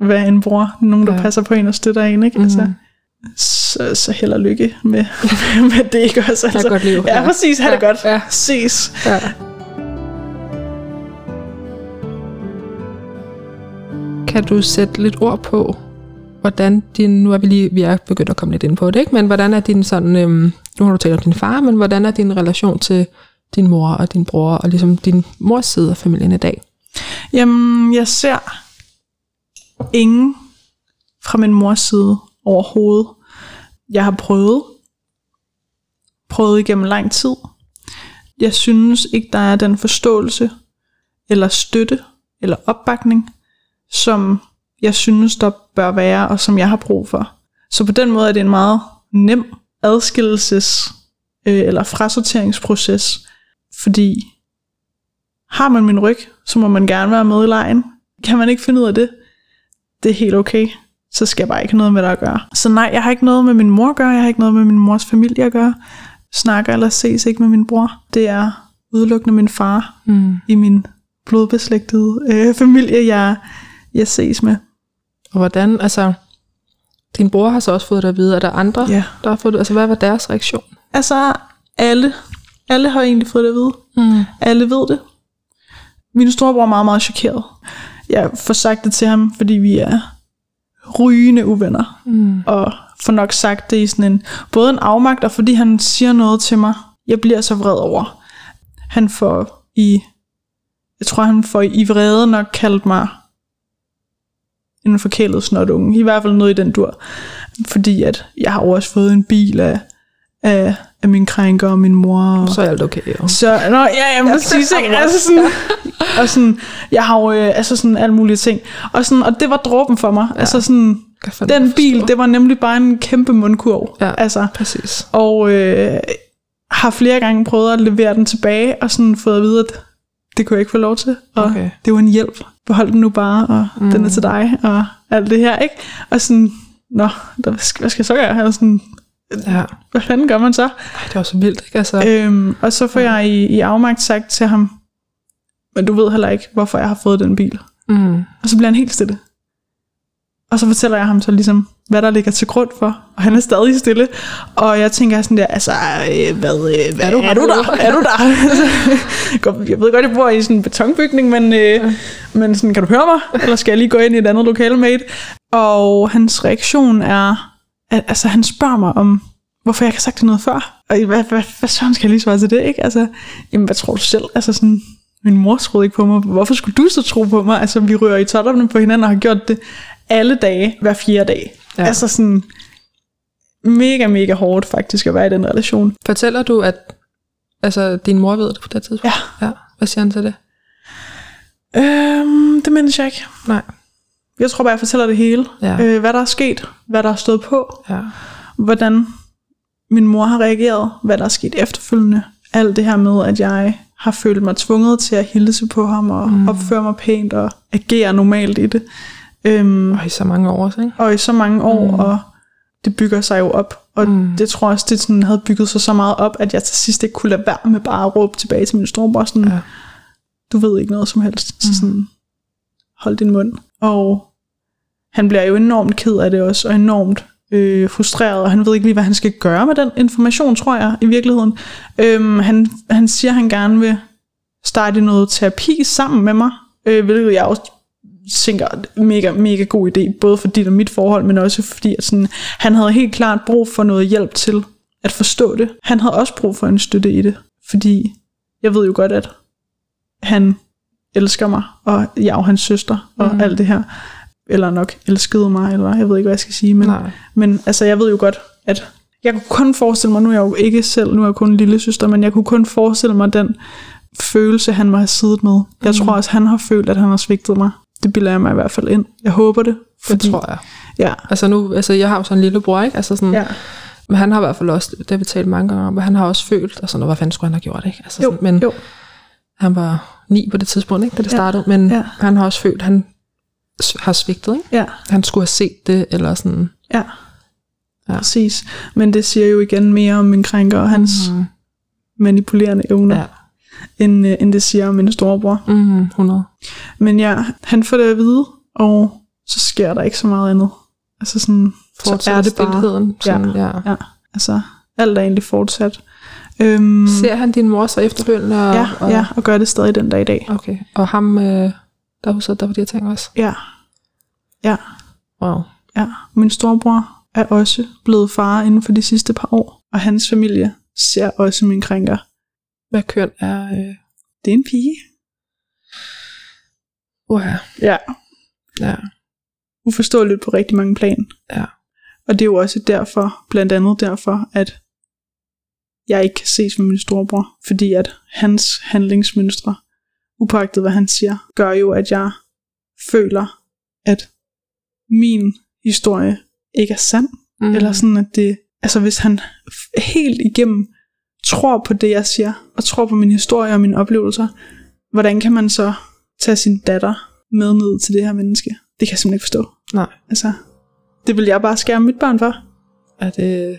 hvad er en bror? Nogen, der Ja. passer på en og støtter en. Ikke? Altså, så, så held og lykke med, med det, ikke også? Altså, godt liv. Ja, præcis. Ha' ja. det godt. Ja. Ses. Ja. Kan du sætte lidt ord på, hvordan din, nu er vi lige, vi er begyndt at komme lidt ind på det, ikke? men hvordan er din sådan, øhm, nu har du talt om din far, men hvordan er din relation til din mor og din bror, og ligesom din mors side af familien i dag? Jamen, jeg ser ingen fra min mors side overhovedet. Jeg har prøvet, prøvet igennem lang tid. Jeg synes ikke, der er den forståelse, eller støtte, eller opbakning, som jeg synes, der bør være, og som jeg har brug for. Så på den måde er det en meget nem adskillelses- øh, eller frasorteringsproces, fordi har man min ryg, så må man gerne være med i lejen. Kan man ikke finde ud af det, det er helt okay. Så skal jeg bare ikke have noget med det at gøre. Så nej, jeg har ikke noget med min mor at gøre, jeg har ikke noget med min mors familie at gøre. Snakker eller ses ikke med min bror. Det er udelukkende min far Mm. i min blodbeslægtede øh, familie, jeg, jeg ses med. Og hvordan, altså, din bror har så også fået det at vide, er der andre, Ja. der har fået det, altså hvad var deres reaktion? Altså, alle, alle har egentlig fået det at vide. Mm. Alle ved det. Min storebror er meget, meget chokeret. Jeg får sagt det til ham, fordi vi er rygende uvenner. Mm. Og får nok sagt det i sådan en, både en afmagt, og fordi han siger noget til mig, jeg bliver så vred over. Han får i, jeg tror han får i vrede nok kaldt mig en forkælet snotunge. I hvert fald noget i den dur. Fordi at jeg har også fået en bil af, af, af min krænker og min mor. Og, Så er alt okay, jo. så, nå, ja, ja, præcis, ikke? Altså sådan, og sådan, jeg har jo, øh, altså sådan alle mulige ting. Og, sådan, og det var dråben for mig. Ja. Altså sådan, den bil, det var nemlig bare en kæmpe mundkurv. Ja. Altså, Præcis. og øh, har flere gange prøvet at levere den tilbage, og sådan fået at vide, at det kunne jeg ikke få lov til. Og Okay. det var en hjælp. Behold den nu bare, og mm. den er til dig, og alt det her, ikke? Og sådan, nå, der, hvad skal hvad skal jeg så gøre? Og sådan, Ja. hvad fanden gør man så? Ej, det var så vildt, ikke? Altså, Øhm, og så får jeg i, i afmagt sagt til ham, men du ved heller ikke, hvorfor jeg har fået den bil. mm. Og så bliver han helt stille. Og så fortæller jeg ham så ligesom, hvad der ligger til grund for. Og han er stadig stille. Og jeg tænker sådan der, altså, øh, hvad, øh, hvad er, du, er du der? Er du der? Jeg ved godt, jeg bor i sådan en betonbygning, men, øh, men sådan, kan du høre mig? Eller skal jeg lige gå ind i et andet lokale med et? Og hans reaktion er, at altså, han spørger mig om, hvorfor jeg ikke har sagt det noget før. Og hvad, hvad, hvad søren skal jeg lige svare til det, ikke? Altså, jamen, hvad tror du selv? Altså sådan, min mor troede ikke på mig. Hvorfor skulle du så tro på mig? Altså, vi rører i totterne på hinanden og har gjort det alle dage, hver fjerde dag. Ja. Ja. Altså sådan, mega, mega hårdt faktisk at være i den relation. Fortæller du, at altså, din mor ved det på det tidspunkt? Ja. ja. Hvad siger han til det? Øhm, det mindes jeg ikke. Nej. Jeg tror bare, jeg fortæller det hele. Ja. Øh, hvad der er sket, hvad der er stået på, Ja. hvordan min mor har reageret, hvad der er sket efterfølgende. Alt det her med, at jeg har følt mig tvunget til at hilse på ham og mm. opføre mig pænt og agere normalt i det. Øhm, Og i så mange år ikke? og i så mange år, mm. og det bygger sig jo op. Og Mm. mm. det tror jeg også, det sådan havde bygget sig så meget op, at jeg til sidst ikke kunne lade være med bare at råbe tilbage til min storebror, sådan, Ja. du ved ikke noget som helst, så sådan, hold din mund. Og han bliver jo enormt ked af det også, og enormt øh, frustreret, og han ved ikke lige, hvad han skal gøre med den information, tror jeg, i virkeligheden. Øhm, han, han siger, at han gerne vil starte noget terapi sammen med mig, øh, hvilket jeg også tænker, mega, mega god idé, både for dit og mit forhold, men også fordi, at sådan, han havde helt klart brug for noget hjælp til at forstå det. Han havde også brug for en støtte i det, fordi jeg ved jo godt, at han elsker mig, og jeg er jo hans søster, og Mm. alt det her. Eller nok elskede mig, eller jeg ved ikke, hvad jeg skal sige, men, Nej. men altså, jeg ved jo godt, at jeg kunne kun forestille mig, nu er jeg jo ikke selv, nu er jeg kun en lille søster, men jeg kunne kun forestille mig den følelse, han må have siddet med. Jeg Mm. tror også, han har følt, at han har svigtet mig. Det bilder jeg mig i hvert fald ind. Jeg håber det. Det tror jeg. Ja, Altså nu, altså jeg har jo sådan en lille bror, ikke? Altså sådan, ja. Men han har i hvert fald også, det har vi talt mange gange om, men han har også følt, altså hvad fanden skulle han have gjort, ikke? Altså, Jo, sådan, men jo. han var ni på det tidspunkt, ikke, da det Ja, startede, men ja. han har også følt, at han har svigtet, ikke? Ja, Han skulle have set det, eller sådan. ja. Ja. Præcis. Men det siger jo igen mere om min krænker og hans Mm, manipulerende evner, ja. end, øh, end det siger om min storebror. Mm, 100. Men ja, han får det at vide, og så sker der ikke så meget andet. Altså sådan, Fortsætter er det bare. Sådan, ja. ja. Ja, altså alt er egentlig fortsat. Øhm, Ser han din mor så efterfølgende? Og, ja, og, ja, og gør det stadig den dag i dag. Okay. Og ham, øh, der så der var de her ting også? Ja, ja, Wow. ja. Min storebror er også blevet far inden for de sidste par år, og hans familie ser også min krænker. Hvad køn er... Øh, Det er en pige. uha. Ja. Ja. Uforståeligt på rigtig mange plan. Ja. Og det er jo også derfor, blandt andet derfor, at jeg ikke kan ses med min storebror, fordi at hans handlingsmønstre, upagtet hvad han siger, gør jo, at jeg føler, at min historie ikke er sand, Mm. eller sådan, at det, altså hvis han helt igennem tror på det, jeg siger, og tror på min historie og mine oplevelser, hvordan kan man så tage sin datter med ned til det her menneske? Det kan jeg simpelthen ikke forstå. Nej. Altså, det vil jeg bare skærme mit barn for. er det,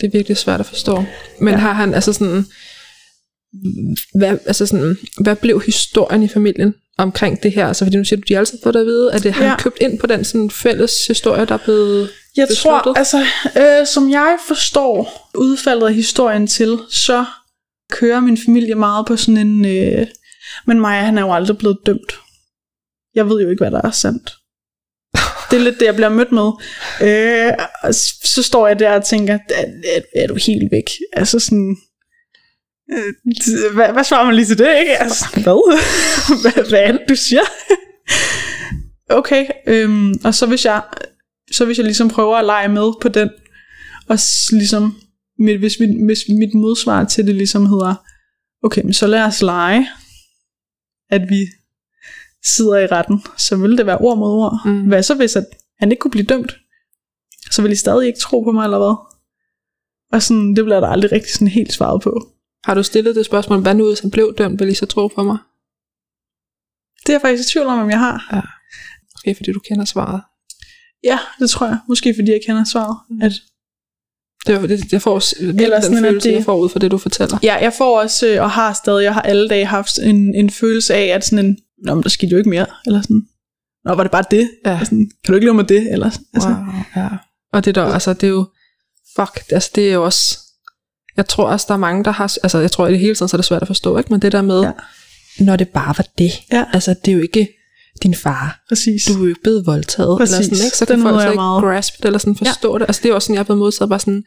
det er virkelig svært at forstå. Men ja. Har han altså sådan, hvad, altså sådan, hvad blev historien i familien omkring det her? Altså fordi nu siger du, de har altid fået det at vide, at det har ja. Ja. købt ind på den sådan fælles historie, der er blevet Jeg besluttet? tror, altså, øh, som jeg forstår udfaldet af historien til, så kører min familie meget på sådan en... Øh, men Maja, han er jo aldrig blevet dømt. Jeg ved jo ikke, hvad der er sandt. Det er lidt det, jeg bliver mødt med. Øh, og så står jeg der og tænker, er, er, du helt væk? Altså sådan... Øh, hvad, hvad svarer man lige til det, ikke? Altså, hvad? hvad? Hvad er det, du siger? okay, øhm, og så hvis jeg så hvis jeg ligesom prøver at lege med på den, og ligesom, mit, hvis, mit, hvis mit modsvar til det ligesom hedder, okay, men så lad os lege, at vi sidder i retten, så vil det være ord mod ord. Mm. Hvad så hvis at han ikke kunne blive dømt? Så vil I stadig ikke tro på mig, eller hvad? Og sådan, det bliver der aldrig rigtig sådan helt svaret på. Har du stillet det spørgsmål, hvad nu hvis han blev dømt, vil I så tro på mig? Det er jeg faktisk i tvivl om, om jeg har. Måske fordi du kender svaret. Ja, det tror jeg. Måske fordi jeg kender svaret. Mm. At Det, det, jeg får Eller den følelse, det- jeg får ud fra det, du fortæller. Ja, jeg får også, øh, og har stadig, jeg har alle dage haft en, en følelse af, at sådan en, Nå, men der skete jo ikke mere, eller sådan, Nå, var det bare det? Ja. Sådan, kan du ikke leve med det? Eller, altså, Wow, ja. Og det der, altså det er jo, fuck, altså det er jo også, jeg tror også, der er mange, der har, altså jeg tror i det hele tiden, så er det svært at forstå, ikke? Men det der med, ja. Når det bare var det, Ja. altså det er jo ikke din far, Præcis. du er jo ikke blevet voldtaget, Præcis. eller sådan, ikke? Så Den kan folk nyder så ikke meget. grasp det, eller sådan forstå ja. det. Altså det er jo også sådan, jeg er blevet modtaget, bare sådan,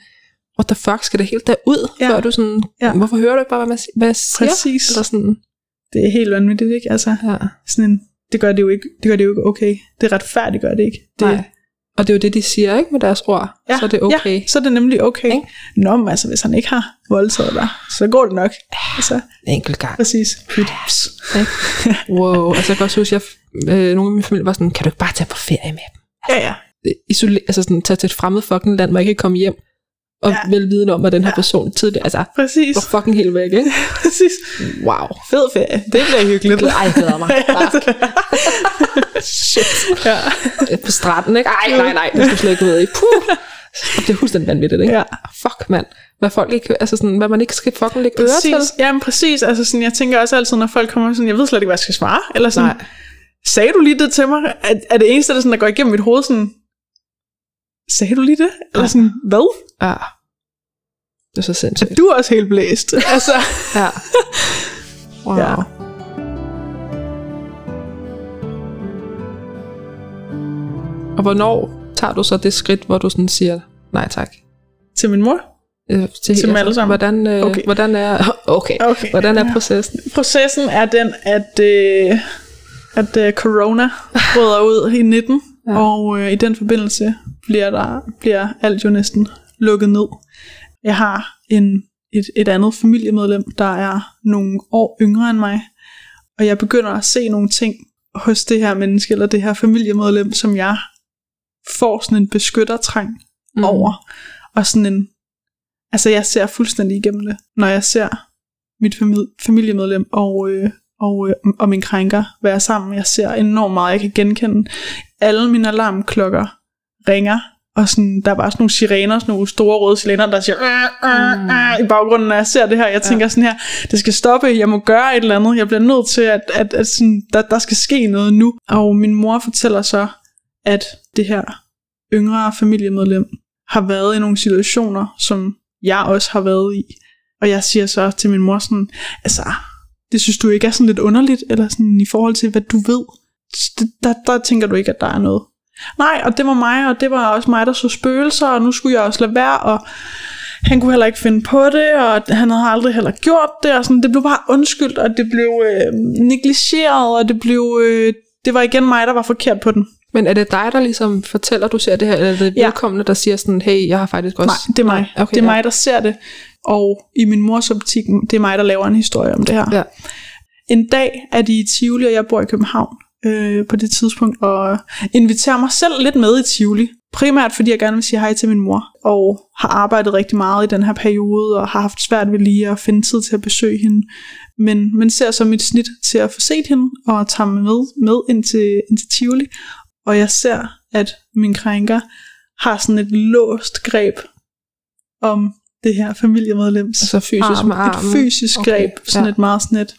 what the fuck, skal det helt derud, ja. Før du sådan, ja. Hvorfor hører du ikke bare, hvad, man, hvad jeg siger? Præcis. Eller sådan, Det er helt vanvittigt, ikke? Altså, ja. sådan en, det gør det jo ikke, det gør det jo ikke okay. Det retfærdigt gør det ikke. Det, Nej. Og det er jo det, de siger, ikke, med deres ord. Ja, så er det okay. Ja, så er det nemlig okay. Ikke? Nå, men altså, hvis han ikke har voldtaget dig, så går det nok. Altså, En enkelt gang. præcis. Pyt. Wow, altså jeg kan også huske, at jeg, øh, nogle af min familie var sådan, kan du ikke bare tage på ferie med dem? Ja, ja. Isolere, altså sådan, tage til et fremmed fucking land, hvor jeg ikke kan komme hjem, og ja. Ja. vel viden om, at den her Ja. person tidligere, altså, Præcis. var fucking helt væk, ikke? Præcis. Wow. Fed ferie. Det bliver hyggeligt. Ej, jeg glæder mig. Shit. ja. På stranden, ikke? Ej, nej, nej, det skulle slet ikke ud i. Puh. Det er fuldstændig vanvittigt, ikke? Ja. Fuck, mand. Hvad folk ikke, altså sådan, hvad man ikke skal fucking lægge øre til. Præcis. Jamen præcis. Altså sådan, jeg tænker også altid, når folk kommer sådan, jeg ved slet ikke, hvad jeg skal svare. Eller sådan, Nej. sagde du lige det til mig? Er, er det eneste, der, sådan, der går igennem mit hoved sådan, sagde du lige det? Eller sådan, hvad? Ja. Det er så sindssygt. Du er også helt blæst. altså, Ja. Wow. Ja. Og hvornår tager du så det skridt, hvor du sådan siger, nej tak? til min mor. Øh, til, dem alle sammen? Hvordan, øh. Okay. hvordan er, okay. Okay. Hvordan er processen? Processen er den, at, øh, at øh, corona bryder ud i 19, Ja. og øh, i den forbindelse bliver, der, bliver alt jo næsten lukket ned. Jeg har en, et, et andet familiemedlem, der er nogle år yngre end mig, og jeg begynder at se nogle ting hos det her menneske, eller det her familiemedlem, som jeg får sådan en beskyttertrang mm. over, og sådan en, altså jeg ser fuldstændig igennem det, når jeg ser mit famili- familiemedlem og, øh, og, øh, og min krænker være sammen. Jeg ser enormt meget, jeg kan genkende. Alle mine alarmklokker ringer, og sådan, der er bare sådan nogle sirener, sådan nogle store røde sirener, der siger øh, øh, øh, i baggrunden, når jeg ser det her. Jeg tænker sådan her, det skal stoppe, jeg må gøre et eller andet. Jeg bliver nødt til, at, at, at sådan, der, der skal ske noget nu. Og min mor fortæller så, at det her yngre familiemedlem har været i nogle situationer, som jeg også har været i. Og jeg siger så til min mor sådan, altså, det synes du ikke er sådan lidt underligt, eller sådan i forhold til, hvad du ved. Der, der tænker du ikke, at der er noget. Nej, og det var mig, og det var også mig, der så spøgelser, og nu skulle jeg også lade være, og han kunne heller ikke finde på det, og han havde aldrig heller gjort det, og sådan, det blev bare undskyldt, og det blev øh, negligeret, og det blev, øh, det var igen mig, der var forkert på den. Men er det dig, der ligesom fortæller, du ser det her, eller er det Ja. vedkommende, der siger sådan, hey, jeg har faktisk også... Nej, det er mig. Okay, det er ja. mig, der ser det, og i min mors optik, det er mig, der laver en historie om det her. Ja. En dag er de i Tivoli, og jeg bor i København øh, på det tidspunkt, og inviterer mig selv lidt med i Tivoli. Primært fordi jeg gerne vil sige hej til min mor, og har arbejdet rigtig meget i den her periode, og har haft svært ved lige at finde tid til at besøge hende. Men, men ser så mit snit til at få set hende, og tager mig med, med ind, til, ind til Tivoli. Og jeg ser, at min krænker har sådan et låst greb om det her familiemedlems Altså fysisk med armen. Et fysisk Okay, greb, sådan ja. et meget sådan et,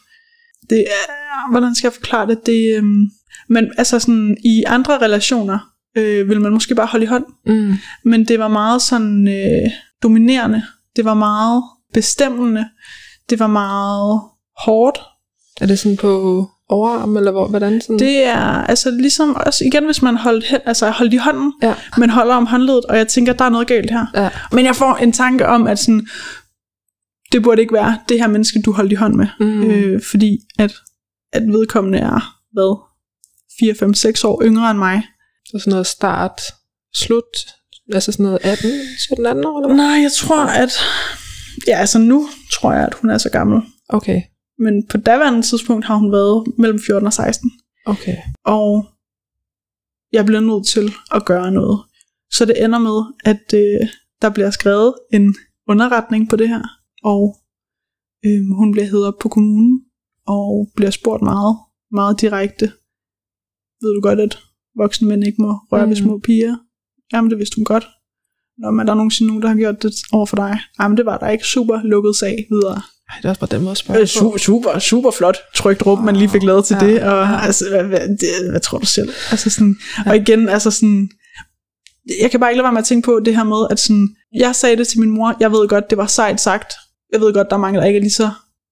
det er, hvordan skal jeg forklare det, det øhm, men altså sådan, i andre relationer, øh, vil man måske bare holde i hånd, Mm. men det var meget sådan øh, dominerende, det var meget bestemmende, det var meget hårdt, Er det sådan på overarm, eller hvor, hvordan sådan? det er altså ligesom også igen, hvis man holdt, hen, altså holdt i hånden, Ja. men holder om håndledet, og jeg tænker, der er noget galt her. Ja. Men jeg får en tanke om, at sådan, det burde ikke være det her menneske, du holdt i hånd med. Mm. Øh, fordi at, at vedkommende er, hvad, 4, 5, 6 år yngre end mig. Så sådan noget start, slut, altså sådan noget 18, 17, 18 år, eller hvad? Nej, jeg tror, at... Ja, altså nu tror jeg, at hun er så gammel. Okay, Men på daværende tidspunkt har hun været mellem 14 og 16. okay. Og jeg bliver nødt til at gøre noget. Så det ender med, at øh, der bliver skrevet en underretning på det her. Og øh, hun bliver hedder op på kommunen. Og bliver spurgt meget, meget direkte. Ved du godt, at voksne mænd ikke må røre mm. ved små piger? Jamen, det vidste hun godt. Nå, men er der nogensinde nogen, der har gjort det over for dig? Jamen, det var der ikke. Super lukket sag videre. Ej, det er også bare den måde at spørge Øh, super, super, super flot trygt rum, man lige fik lavet til Ja, det, og ja. altså, hvad, hvad, det, hvad tror du selv? Altså sådan, og igen, altså sådan, jeg kan bare ikke lade være med at tænke på det her med, at sådan, jeg sagde det til min mor, jeg ved godt, det var sejt sagt, jeg ved godt, der er mange, der ikke er lige så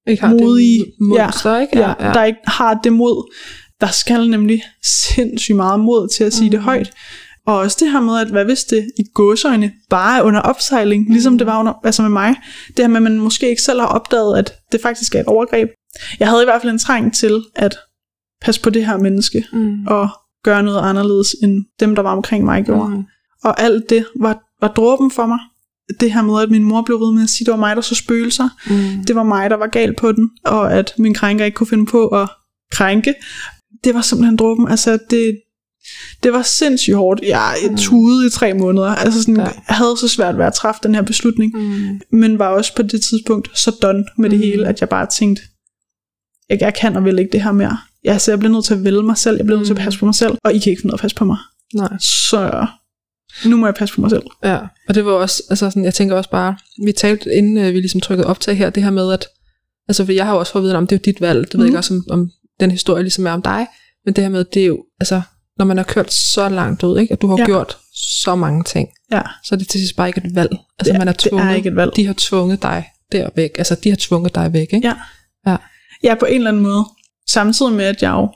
Ikke har modige, det monster, ikke? ja, ja. der ikke har det mod. Der skal nemlig sindssygt meget mod til at sige mm. det højt. Og også det her med, at hvad hvis det i gåsøjne bare er under opsejling, mm. ligesom det var under, altså med mig. Det her med, at man måske ikke selv har opdaget, at det faktisk er et overgreb. Jeg havde i hvert fald en træng til at passe på det her menneske, Mm. og gøre noget anderledes, end dem, der var omkring mig gjorde. Mm. Og alt det var, var dråben for mig. Det her med, at min mor blev ved med at sige, at det var mig, der så spøgelser. Mm. Det var mig, der var galt på den, og at min krænker ikke kunne finde på at krænke. Det var simpelthen dråben. Altså, det, det var sindssygt hårdt. Jeg Mm. tudede i tre måneder. Altså sådan, Ja. jeg havde så svært ved at træffe den her beslutning, Mm. men var også på det tidspunkt så done med det Mm. hele, at jeg bare tænkte, jeg, jeg kan og vil ikke det her mere. Ja, så jeg bliver nødt til at vælge mig selv, jeg bliver nødt til at Mm. passe på mig selv, og I kan ikke finde af at passe på mig. Nej. Så nu må jeg passe på mig selv. Ja, og det var også, altså sådan, jeg tænker også bare, vi talte inden øh, vi ligesom trykkede optag her, det her med, at, altså for jeg har jo også fået at vide, om det er jo dit valg, det ved Mhm. jeg ikke også, om, om den historie ligesom er om dig, men det her med, det er jo, altså, når man har kørt så langt ud, ikke, at du har ja. Ja. gjort så mange ting, Ja, så er det til sidst bare ikke et valg. Altså Det- man er det er tvunget, ikke et valg. de har tvunget dig der væk, altså de har tvunget dig væk, ikke? Ja. ja, på en eller anden måde. Samtidig med, at jeg jo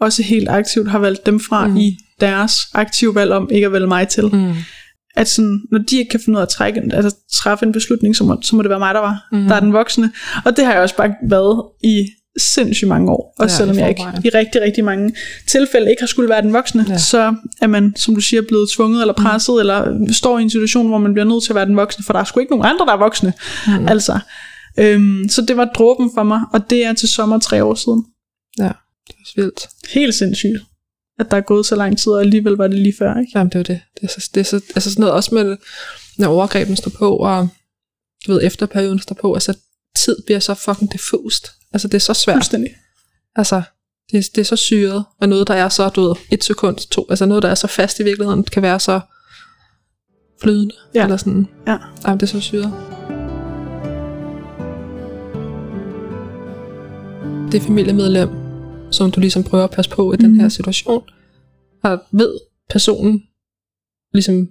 også helt aktivt har valgt dem fra Mm. i deres aktive valg om ikke at vælge mig til. Mm. At sådan, når de ikke kan finde ud af at trække, altså, træffe en beslutning, så må, så må det være mig, der var. Mm. Der er den voksne. Og det har jeg også bare været i sindssygt mange år. Også Ja, selvom jeg ikke i rigtig, rigtig mange tilfælde ikke har skulle være den voksne, Ja. ja. så er man, som du siger, blevet tvunget eller presset, mm. eller står i en situation, hvor man bliver nødt til at være den voksne, for der er sgu ikke nogen andre, der er voksne. Mm. Mm. Altså. Øhm, så det var dråben for mig, og det er til sommer tre år siden. Det er også vildt. Helt sindssygt, at der er gået så lang tid, og alligevel var det lige før, ikke? Jamen, det er jo det. Det er, så, det er så, altså sådan noget også med, når overgrebene står på, og du ved, efter perioden står på, altså tid bliver så fucking diffust. Altså det er så svært. Fuldstændig. Altså, det, det er så syret, og noget, der er så, du ved, et sekund, to, altså noget, der er så fast i virkeligheden, kan være så flydende. Ja. Eller sådan. Ja. Jamen, det er så syret. Det familiemedlem, som du ligesom prøver at passe på i mm. den Mhm. her situation, har ved personen ligesom,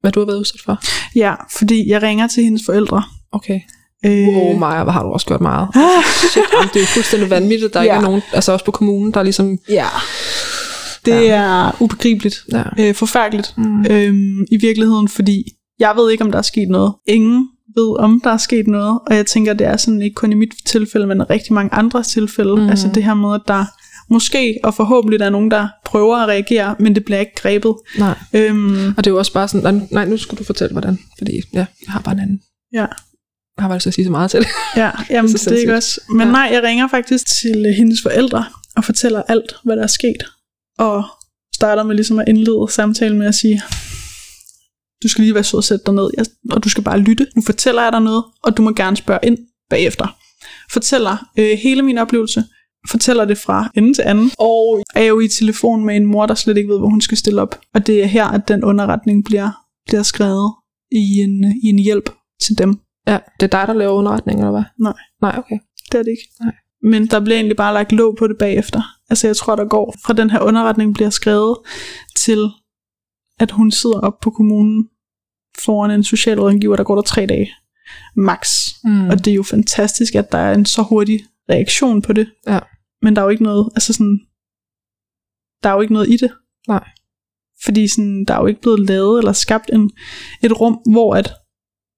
hvad du har været udsat for? Ja, fordi jeg ringer til hendes forældre. Okay. Øh, Wow, Maja, hvor har du også gjort meget. Ah, Shit, det er jo fuldstændig vanvittigt, der ja. ikke Ja. er nogen, altså også på kommunen, der er ligesom, ja. Det er ubegribeligt. ja. Øh, forfærdeligt. Mm. Øhm, I virkeligheden, fordi jeg ved ikke, om der er sket noget. Ingen ved, om der er sket noget. Og jeg tænker, det er sådan ikke kun i mit tilfælde, men rigtig mange andres tilfælde. Mm. Altså det her med, at der måske og forhåbentlig der er nogen, der prøver at reagere, men det bliver ikke grebet. Nej. Øhm, Og det er jo også bare sådan, nej, nu skal du fortælle, hvordan. Fordi, ja, jeg har bare en anden. ja. Har lyst til at sige så meget til det. Ja, jamen, Så det er ikke også. Men Ja. nej, jeg ringer faktisk til øh, hendes forældre og fortæller alt, hvad der er sket. Og starter med ligesom at indlede samtalen med at sige, du skal lige være sød og sætte dig ned, jeg- og du skal bare lytte. Nu fortæller jeg dig noget, og du må gerne spørge ind bagefter. Fortæller øh, hele min oplevelse, fortæller det fra ende til anden, og er jo i telefon med en mor, der slet ikke ved, hvor hun skal stille op. Og det er her, at den underretning bliver, bliver skrevet i en, i en hjælp til dem. Ja, det er dig, der laver underretning, eller hvad? Nej. Nej, okay. Det er det ikke. Nej. Men der bliver egentlig bare lagt låg på det bagefter. Altså jeg tror, der går fra den her underretning bliver skrevet til, at hun sidder op på kommunen foran en socialrådgiver, der går der tre dage max. Mm. Og det er jo fantastisk, at der er en så hurtig reaktion på det. Ja. Men der er jo ikke noget, altså sådan, der er jo ikke noget i det. Nej. Fordi sådan, der er jo ikke blevet lavet eller skabt en, et rum, hvor at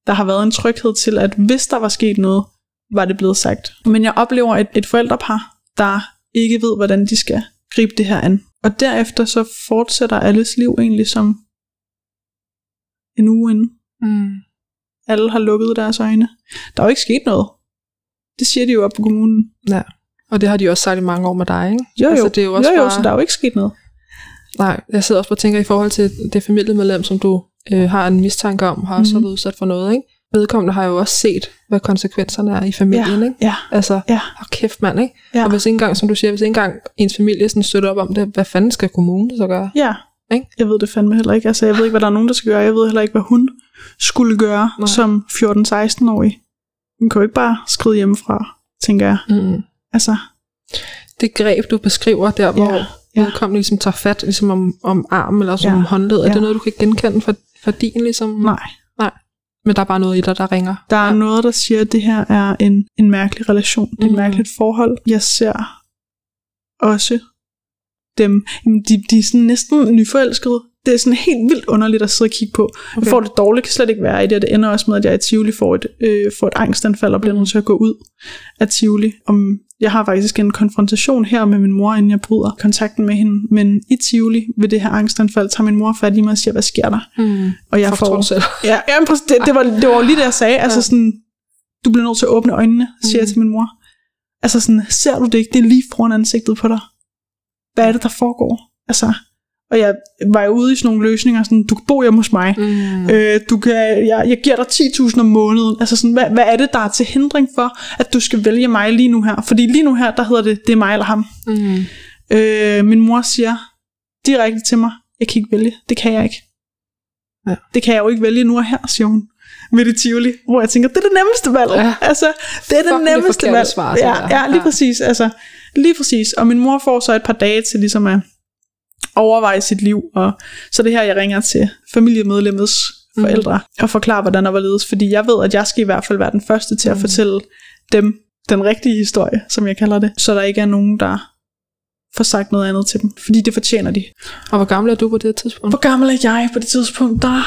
der har været en tryghed til, at hvis der var sket noget, var det blevet sagt. Men jeg oplever et, et forældrepar, der ikke ved, hvordan de skal gribe det her an. Og derefter så fortsætter alles liv egentlig som en uge inden. Mm. Alle har lukket deres øjne. Der er jo ikke sket noget. Det siger de jo op på kommunen. Ja. Og det har de også sagt i mange år med dig, ikke? Jo jo, Altså, det er jo også jo, jo bare- så der er jo ikke sket noget. Nej, jeg sidder også og tænker i forhold til det familiemedlem, som du øh, har en mistanke om, har også Mhm. været udsat for noget, ikke? Vedkommende har jo også set, hvad konsekvenserne er i familien, ikke? Ja, Altså, ja, hold kæft mand, ikke? ja. Og hvis ikke engang, som du siger, hvis ikke engang ens familie sådan støtter op om det, hvad fanden skal kommunen så gøre? Ja, Ikke? jeg ved det fandme heller ikke. Altså, jeg ved ikke, hvad der er nogen, der skal gøre. Jeg ved heller ikke, hvad hun skulle gøre Nej. som 14-16-årig. Hun kan jo ikke bare skride hjemmefra, tænker jeg. Mm. Altså, Det greb, du beskriver der, hvor ja, ja. vedkommende ligesom tager fat ligesom om, om armen eller som Ja. ja. håndled, er Ja. det noget, du kan genkende for, for din ligesom? nej. Men der er bare noget i dig, der ringer. Der er noget, der siger, at det her er en, en mærkelig relation. Det er et Mhm. mærkeligt forhold. Jeg ser også dem, jamen, de, de er sådan næsten nyforelskede. Det er sådan helt vildt underligt at sidde og kigge på. Okay. Jeg får det dårligt, kan slet ikke være i det, og det ender også med, at jeg i Tivoli får et, øh, får et angstanfald og bliver nødt til at gå ud af Tivoli. Om, jeg har faktisk en konfrontation her med min mor, inden jeg bryder kontakten med hende. Men i Tivoli ved det her angstanfald, tager min mor fat i mig og siger, hvad sker der? Mm. Og jeg Fuck, får... selv. Ja, ja præcis, det, det, var, det var lige det, jeg sagde. Altså Ja. sådan, du bliver nødt til at åbne øjnene, siger jeg Mhm. til min mor. Altså sådan, ser du det ikke? Det er lige foran ansigtet på dig. Hvad er det, der foregår? Altså, og jeg var jo ude i sådan nogle løsninger, sådan, du kan bo hjemme hos mig. Mm. Øh, du kan, jeg, jeg giver dig 10.000 om måneden. Altså sådan, hvad, hvad er det, der er til hindring for, at du skal vælge mig lige nu her? Fordi lige nu her, der hedder det, det er mig eller ham. Mm. Øh, min mor siger direkte til mig, jeg kan ikke vælge. Det kan jeg ikke. Ja. Det kan jeg jo ikke vælge nu og her, siger hun. Midt i Tivoli, hvor jeg tænker, det er det nemmeste valg. Ja. Altså, det er det Fuck, det nemmeste forkerte valg. svar, det ja, ja, lige Ja. præcis. Altså, lige præcis. Og min mor får så et par dage til ligesom at overveje sit liv. Og så det her, jeg ringer til familiemedlemmets Mhm. forældre mm. og forklare, hvordan der var ledes. Fordi jeg ved, at jeg skal i hvert fald være den første til at Mhm. fortælle dem den rigtige historie, som jeg kalder det. Så der ikke er nogen, der får sagt noget andet til dem. Fordi det fortjener de. Og hvor gammel er du på det tidspunkt? Hvor gammel er jeg på det tidspunkt? Der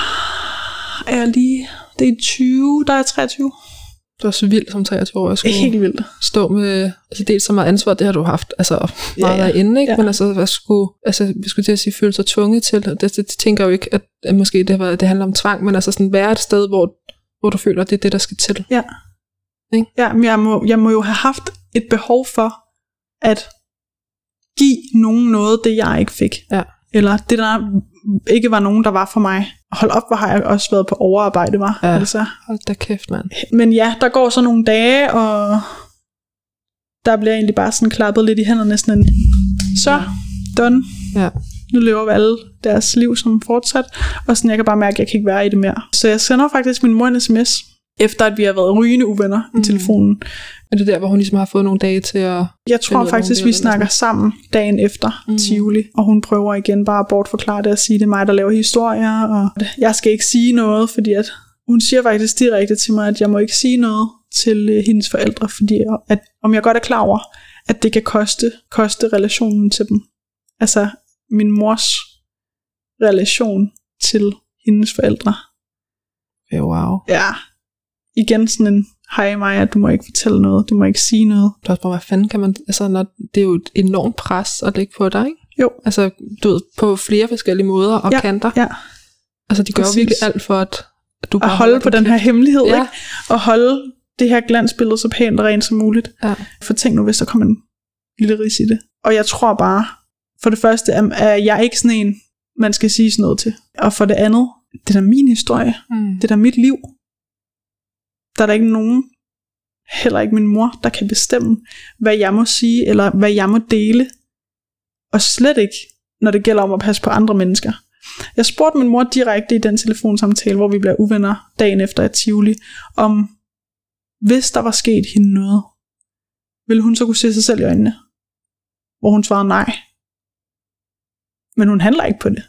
er jeg lige... Det er 20, der er jeg 23. Du er så vild som 23 år. Jeg Det skulle helt vildt. stå med... Altså dels så meget ansvar, det har du haft altså, meget Ja, ja, ja. inden, ikke? Ja. Men altså, hvad skulle, altså, vi skulle til at sige, føle sig tvunget til. Det, det, det tænker jeg jo ikke, at, at måske det, været, det handler om tvang, men altså sådan være et sted, hvor, hvor du føler, at det er det, der skal til. Ja, men jeg må, jeg må jo have haft et behov for at give nogen noget, det jeg ikke fik. Ja. Eller det, der ikke var nogen, der var for mig. Hold op, hvor har jeg også været på overarbejde, var. Ja. Altså. Hold da kæft, mand. Men ja, der går så nogle dage, og der bliver egentlig bare sådan klappet lidt i hænderne. Sådan en, så, done. Ja. Nu lever vi alle deres liv som fortsat. Og sådan, jeg kan bare mærke, at jeg kan ikke være i det mere. Så jeg sender faktisk min mor en sms, efter at vi har været rygende uvenner mm. i telefonen. Er det der, hvor hun ligesom har fået nogle dage til at... Jeg tror faktisk, vi snakker sammen dagen efter mm. Tivoli, og hun prøver igen bare at bortforklare det og sige, det er mig, der laver historier, og jeg skal ikke sige noget, fordi at hun siger faktisk direkte til mig, at jeg må ikke sige noget til øh, hendes forældre, fordi at, om jeg godt er klar over, at det kan koste, koste relationen til dem. Altså min mors relation til hendes forældre. Ja, wow. Ja, igen sådan en, hej Maja, du må ikke fortælle noget, du må ikke sige noget. Det er også bare, hvad fanden kan man, altså når, det er jo et enormt pres at lægge på dig, ikke? Jo. Altså, du ved, på flere forskellige måder og ja, kanter. Ja, Altså, de gør Præcis. virkelig alt for, at du at bare holde på den her hemmelighed, Ja. ikke? Og holde det her glansbillede så pænt og rent som muligt. Ja. For tænk nu, hvis der kommer en lille ris i det. Og jeg tror bare, for det første, er er jeg ikke sådan en, man skal sige sådan noget til. Og for det andet, det er da min historie. Mm. Det er da mit liv. Der er der ikke nogen, heller ikke min mor, der kan bestemme, hvad jeg må sige, eller hvad jeg må dele. Og slet ikke, når det gælder om at passe på andre mennesker. Jeg spurgte min mor direkte i den telefonsamtale, hvor vi bliver uvenner dagen efter et Tivoli, om hvis der var sket hende noget, ville hun så kunne se sig selv i øjnene? Hvor hun svarede nej. Men hun handler ikke på det.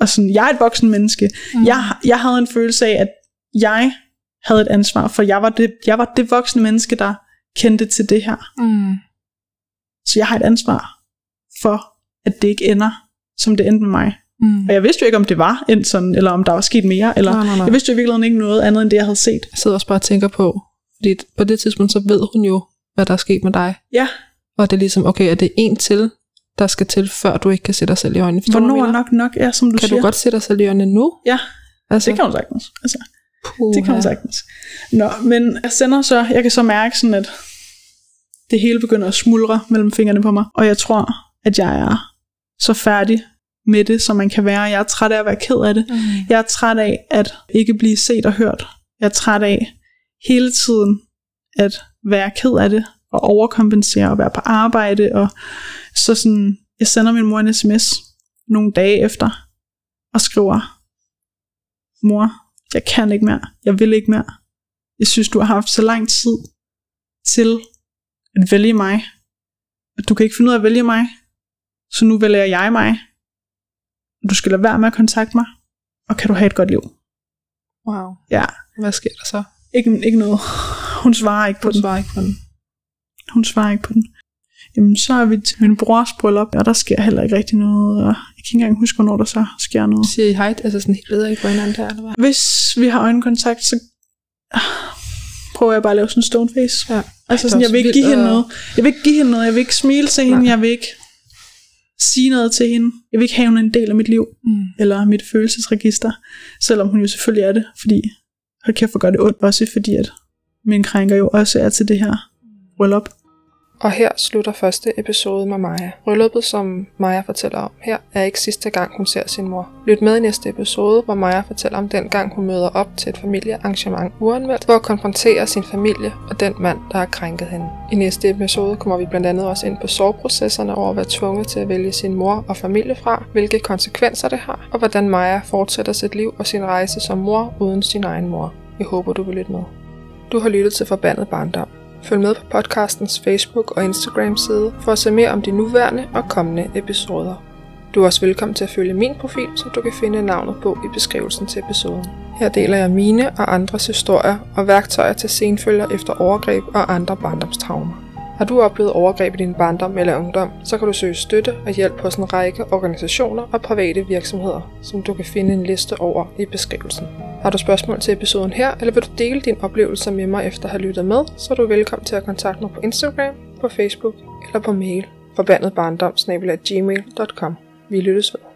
Og sådan, jeg er et voksen menneske. Mm. Jeg, jeg havde en følelse af, at jeg havde et ansvar, for jeg var, det, jeg var det voksne menneske, der kendte til det her. Mm. Så jeg har et ansvar for, at det ikke ender, som det endte med mig. Mm. Og jeg vidste jo ikke, om det var endt sådan, eller om der var sket mere, eller Nej, nej, nej. jeg vidste jo i virkeligheden ikke noget andet, end det, jeg havde set. Jeg sidder også bare og tænker på, fordi på det tidspunkt, så ved hun jo, hvad der er sket med dig. Ja, Og det er ligesom, okay, er det en til, der skal til, før du ikke kan se dig selv i øjnene? Forstår hvornår er nok nok, ja, som du Kan siger. du godt se dig selv i øjnene nu? Ja, Altså, det kan hun sagtens. Altså, puha. det kan hun sagtens. Nå, men jeg sender så, jeg kan så mærke sådan, at det hele begynder at smuldre mellem fingrene på mig, og jeg tror, at jeg er så færdig med det, som man kan være. Jeg er træt af at være ked af det. Mm. Jeg er træt af at ikke blive set og hørt. Jeg er træt af hele tiden at være ked af det, og overkompensere og være på arbejde. Og så sådan, jeg sender min mor en sms nogle dage efter, og skriver, mor, jeg kan ikke mere, jeg vil ikke mere. Jeg synes, du har haft så lang tid til at vælge mig. At du kan ikke finde ud af at vælge mig, så nu vælger jeg mig. Du skal lade være med at kontakte mig, og kan du have et godt liv. Wow. Ja, Hvad sker der så? ikke, ikke noget. Hun svarer ikke på Du den. svarer ikke på den. Hun svarer ikke på den. Jamen, så er vi til min brors bryllup, og der sker heller ikke rigtig noget. Og jeg kan ikke engang huske, hvornår der så sker noget. Siger I hej, altså sådan helt leder ikke på hinanden der, eller hvad? Hvis vi har øjenkontakt, så prøver jeg bare at lave sådan en stone face. Ja. Altså sådan, jeg vil ikke give hende noget. Jeg vil ikke give hende noget. Jeg vil ikke smile til hende. Nej. Jeg vil ikke sige noget til hende. Jeg vil ikke have hende en del af mit liv. Mm. Eller mit følelsesregister. Selvom hun jo selvfølgelig er det. Fordi, hold kæft, hvor gør det ondt. Også fordi, at min krænker jo også er til det her bryllup. Og her slutter første episode med Maja. Brylluppet, som Maja fortæller om her, er ikke sidste gang, hun ser sin mor. Lyt med i næste episode, hvor Maja fortæller om den gang, hun møder op til et familiearrangement uanmeldt, for at konfrontere sin familie og den mand, der har krænket hende. I næste episode kommer vi blandt andet også ind på sorgprocesserne over at være tvunget til at vælge sin mor og familie fra, hvilke konsekvenser det har, og hvordan Maja fortsætter sit liv og sin rejse som mor uden sin egen mor. Jeg håber, du vil lytte med. Du har lyttet til Forbandet Barndom. Følg med på podcastens Facebook og Instagram side for at se mere om de nuværende og kommende episoder. Du er også velkommen til at følge min profil, som du kan finde navnet på i beskrivelsen til episoden. Her deler jeg mine og andres historier og værktøjer til senfølger efter overgreb og andre barndomstraumer. Har du oplevet overgreb i din barndom eller ungdom, så kan du søge støtte og hjælp hos en række organisationer og private virksomheder, som du kan finde en liste over i beskrivelsen. Har du spørgsmål til episoden her, eller vil du dele din oplevelse med mig efter at have lyttet med, så er du velkommen til at kontakte mig på Instagram, på Facebook eller på mail forbandetbarndom Vi lyttes ved.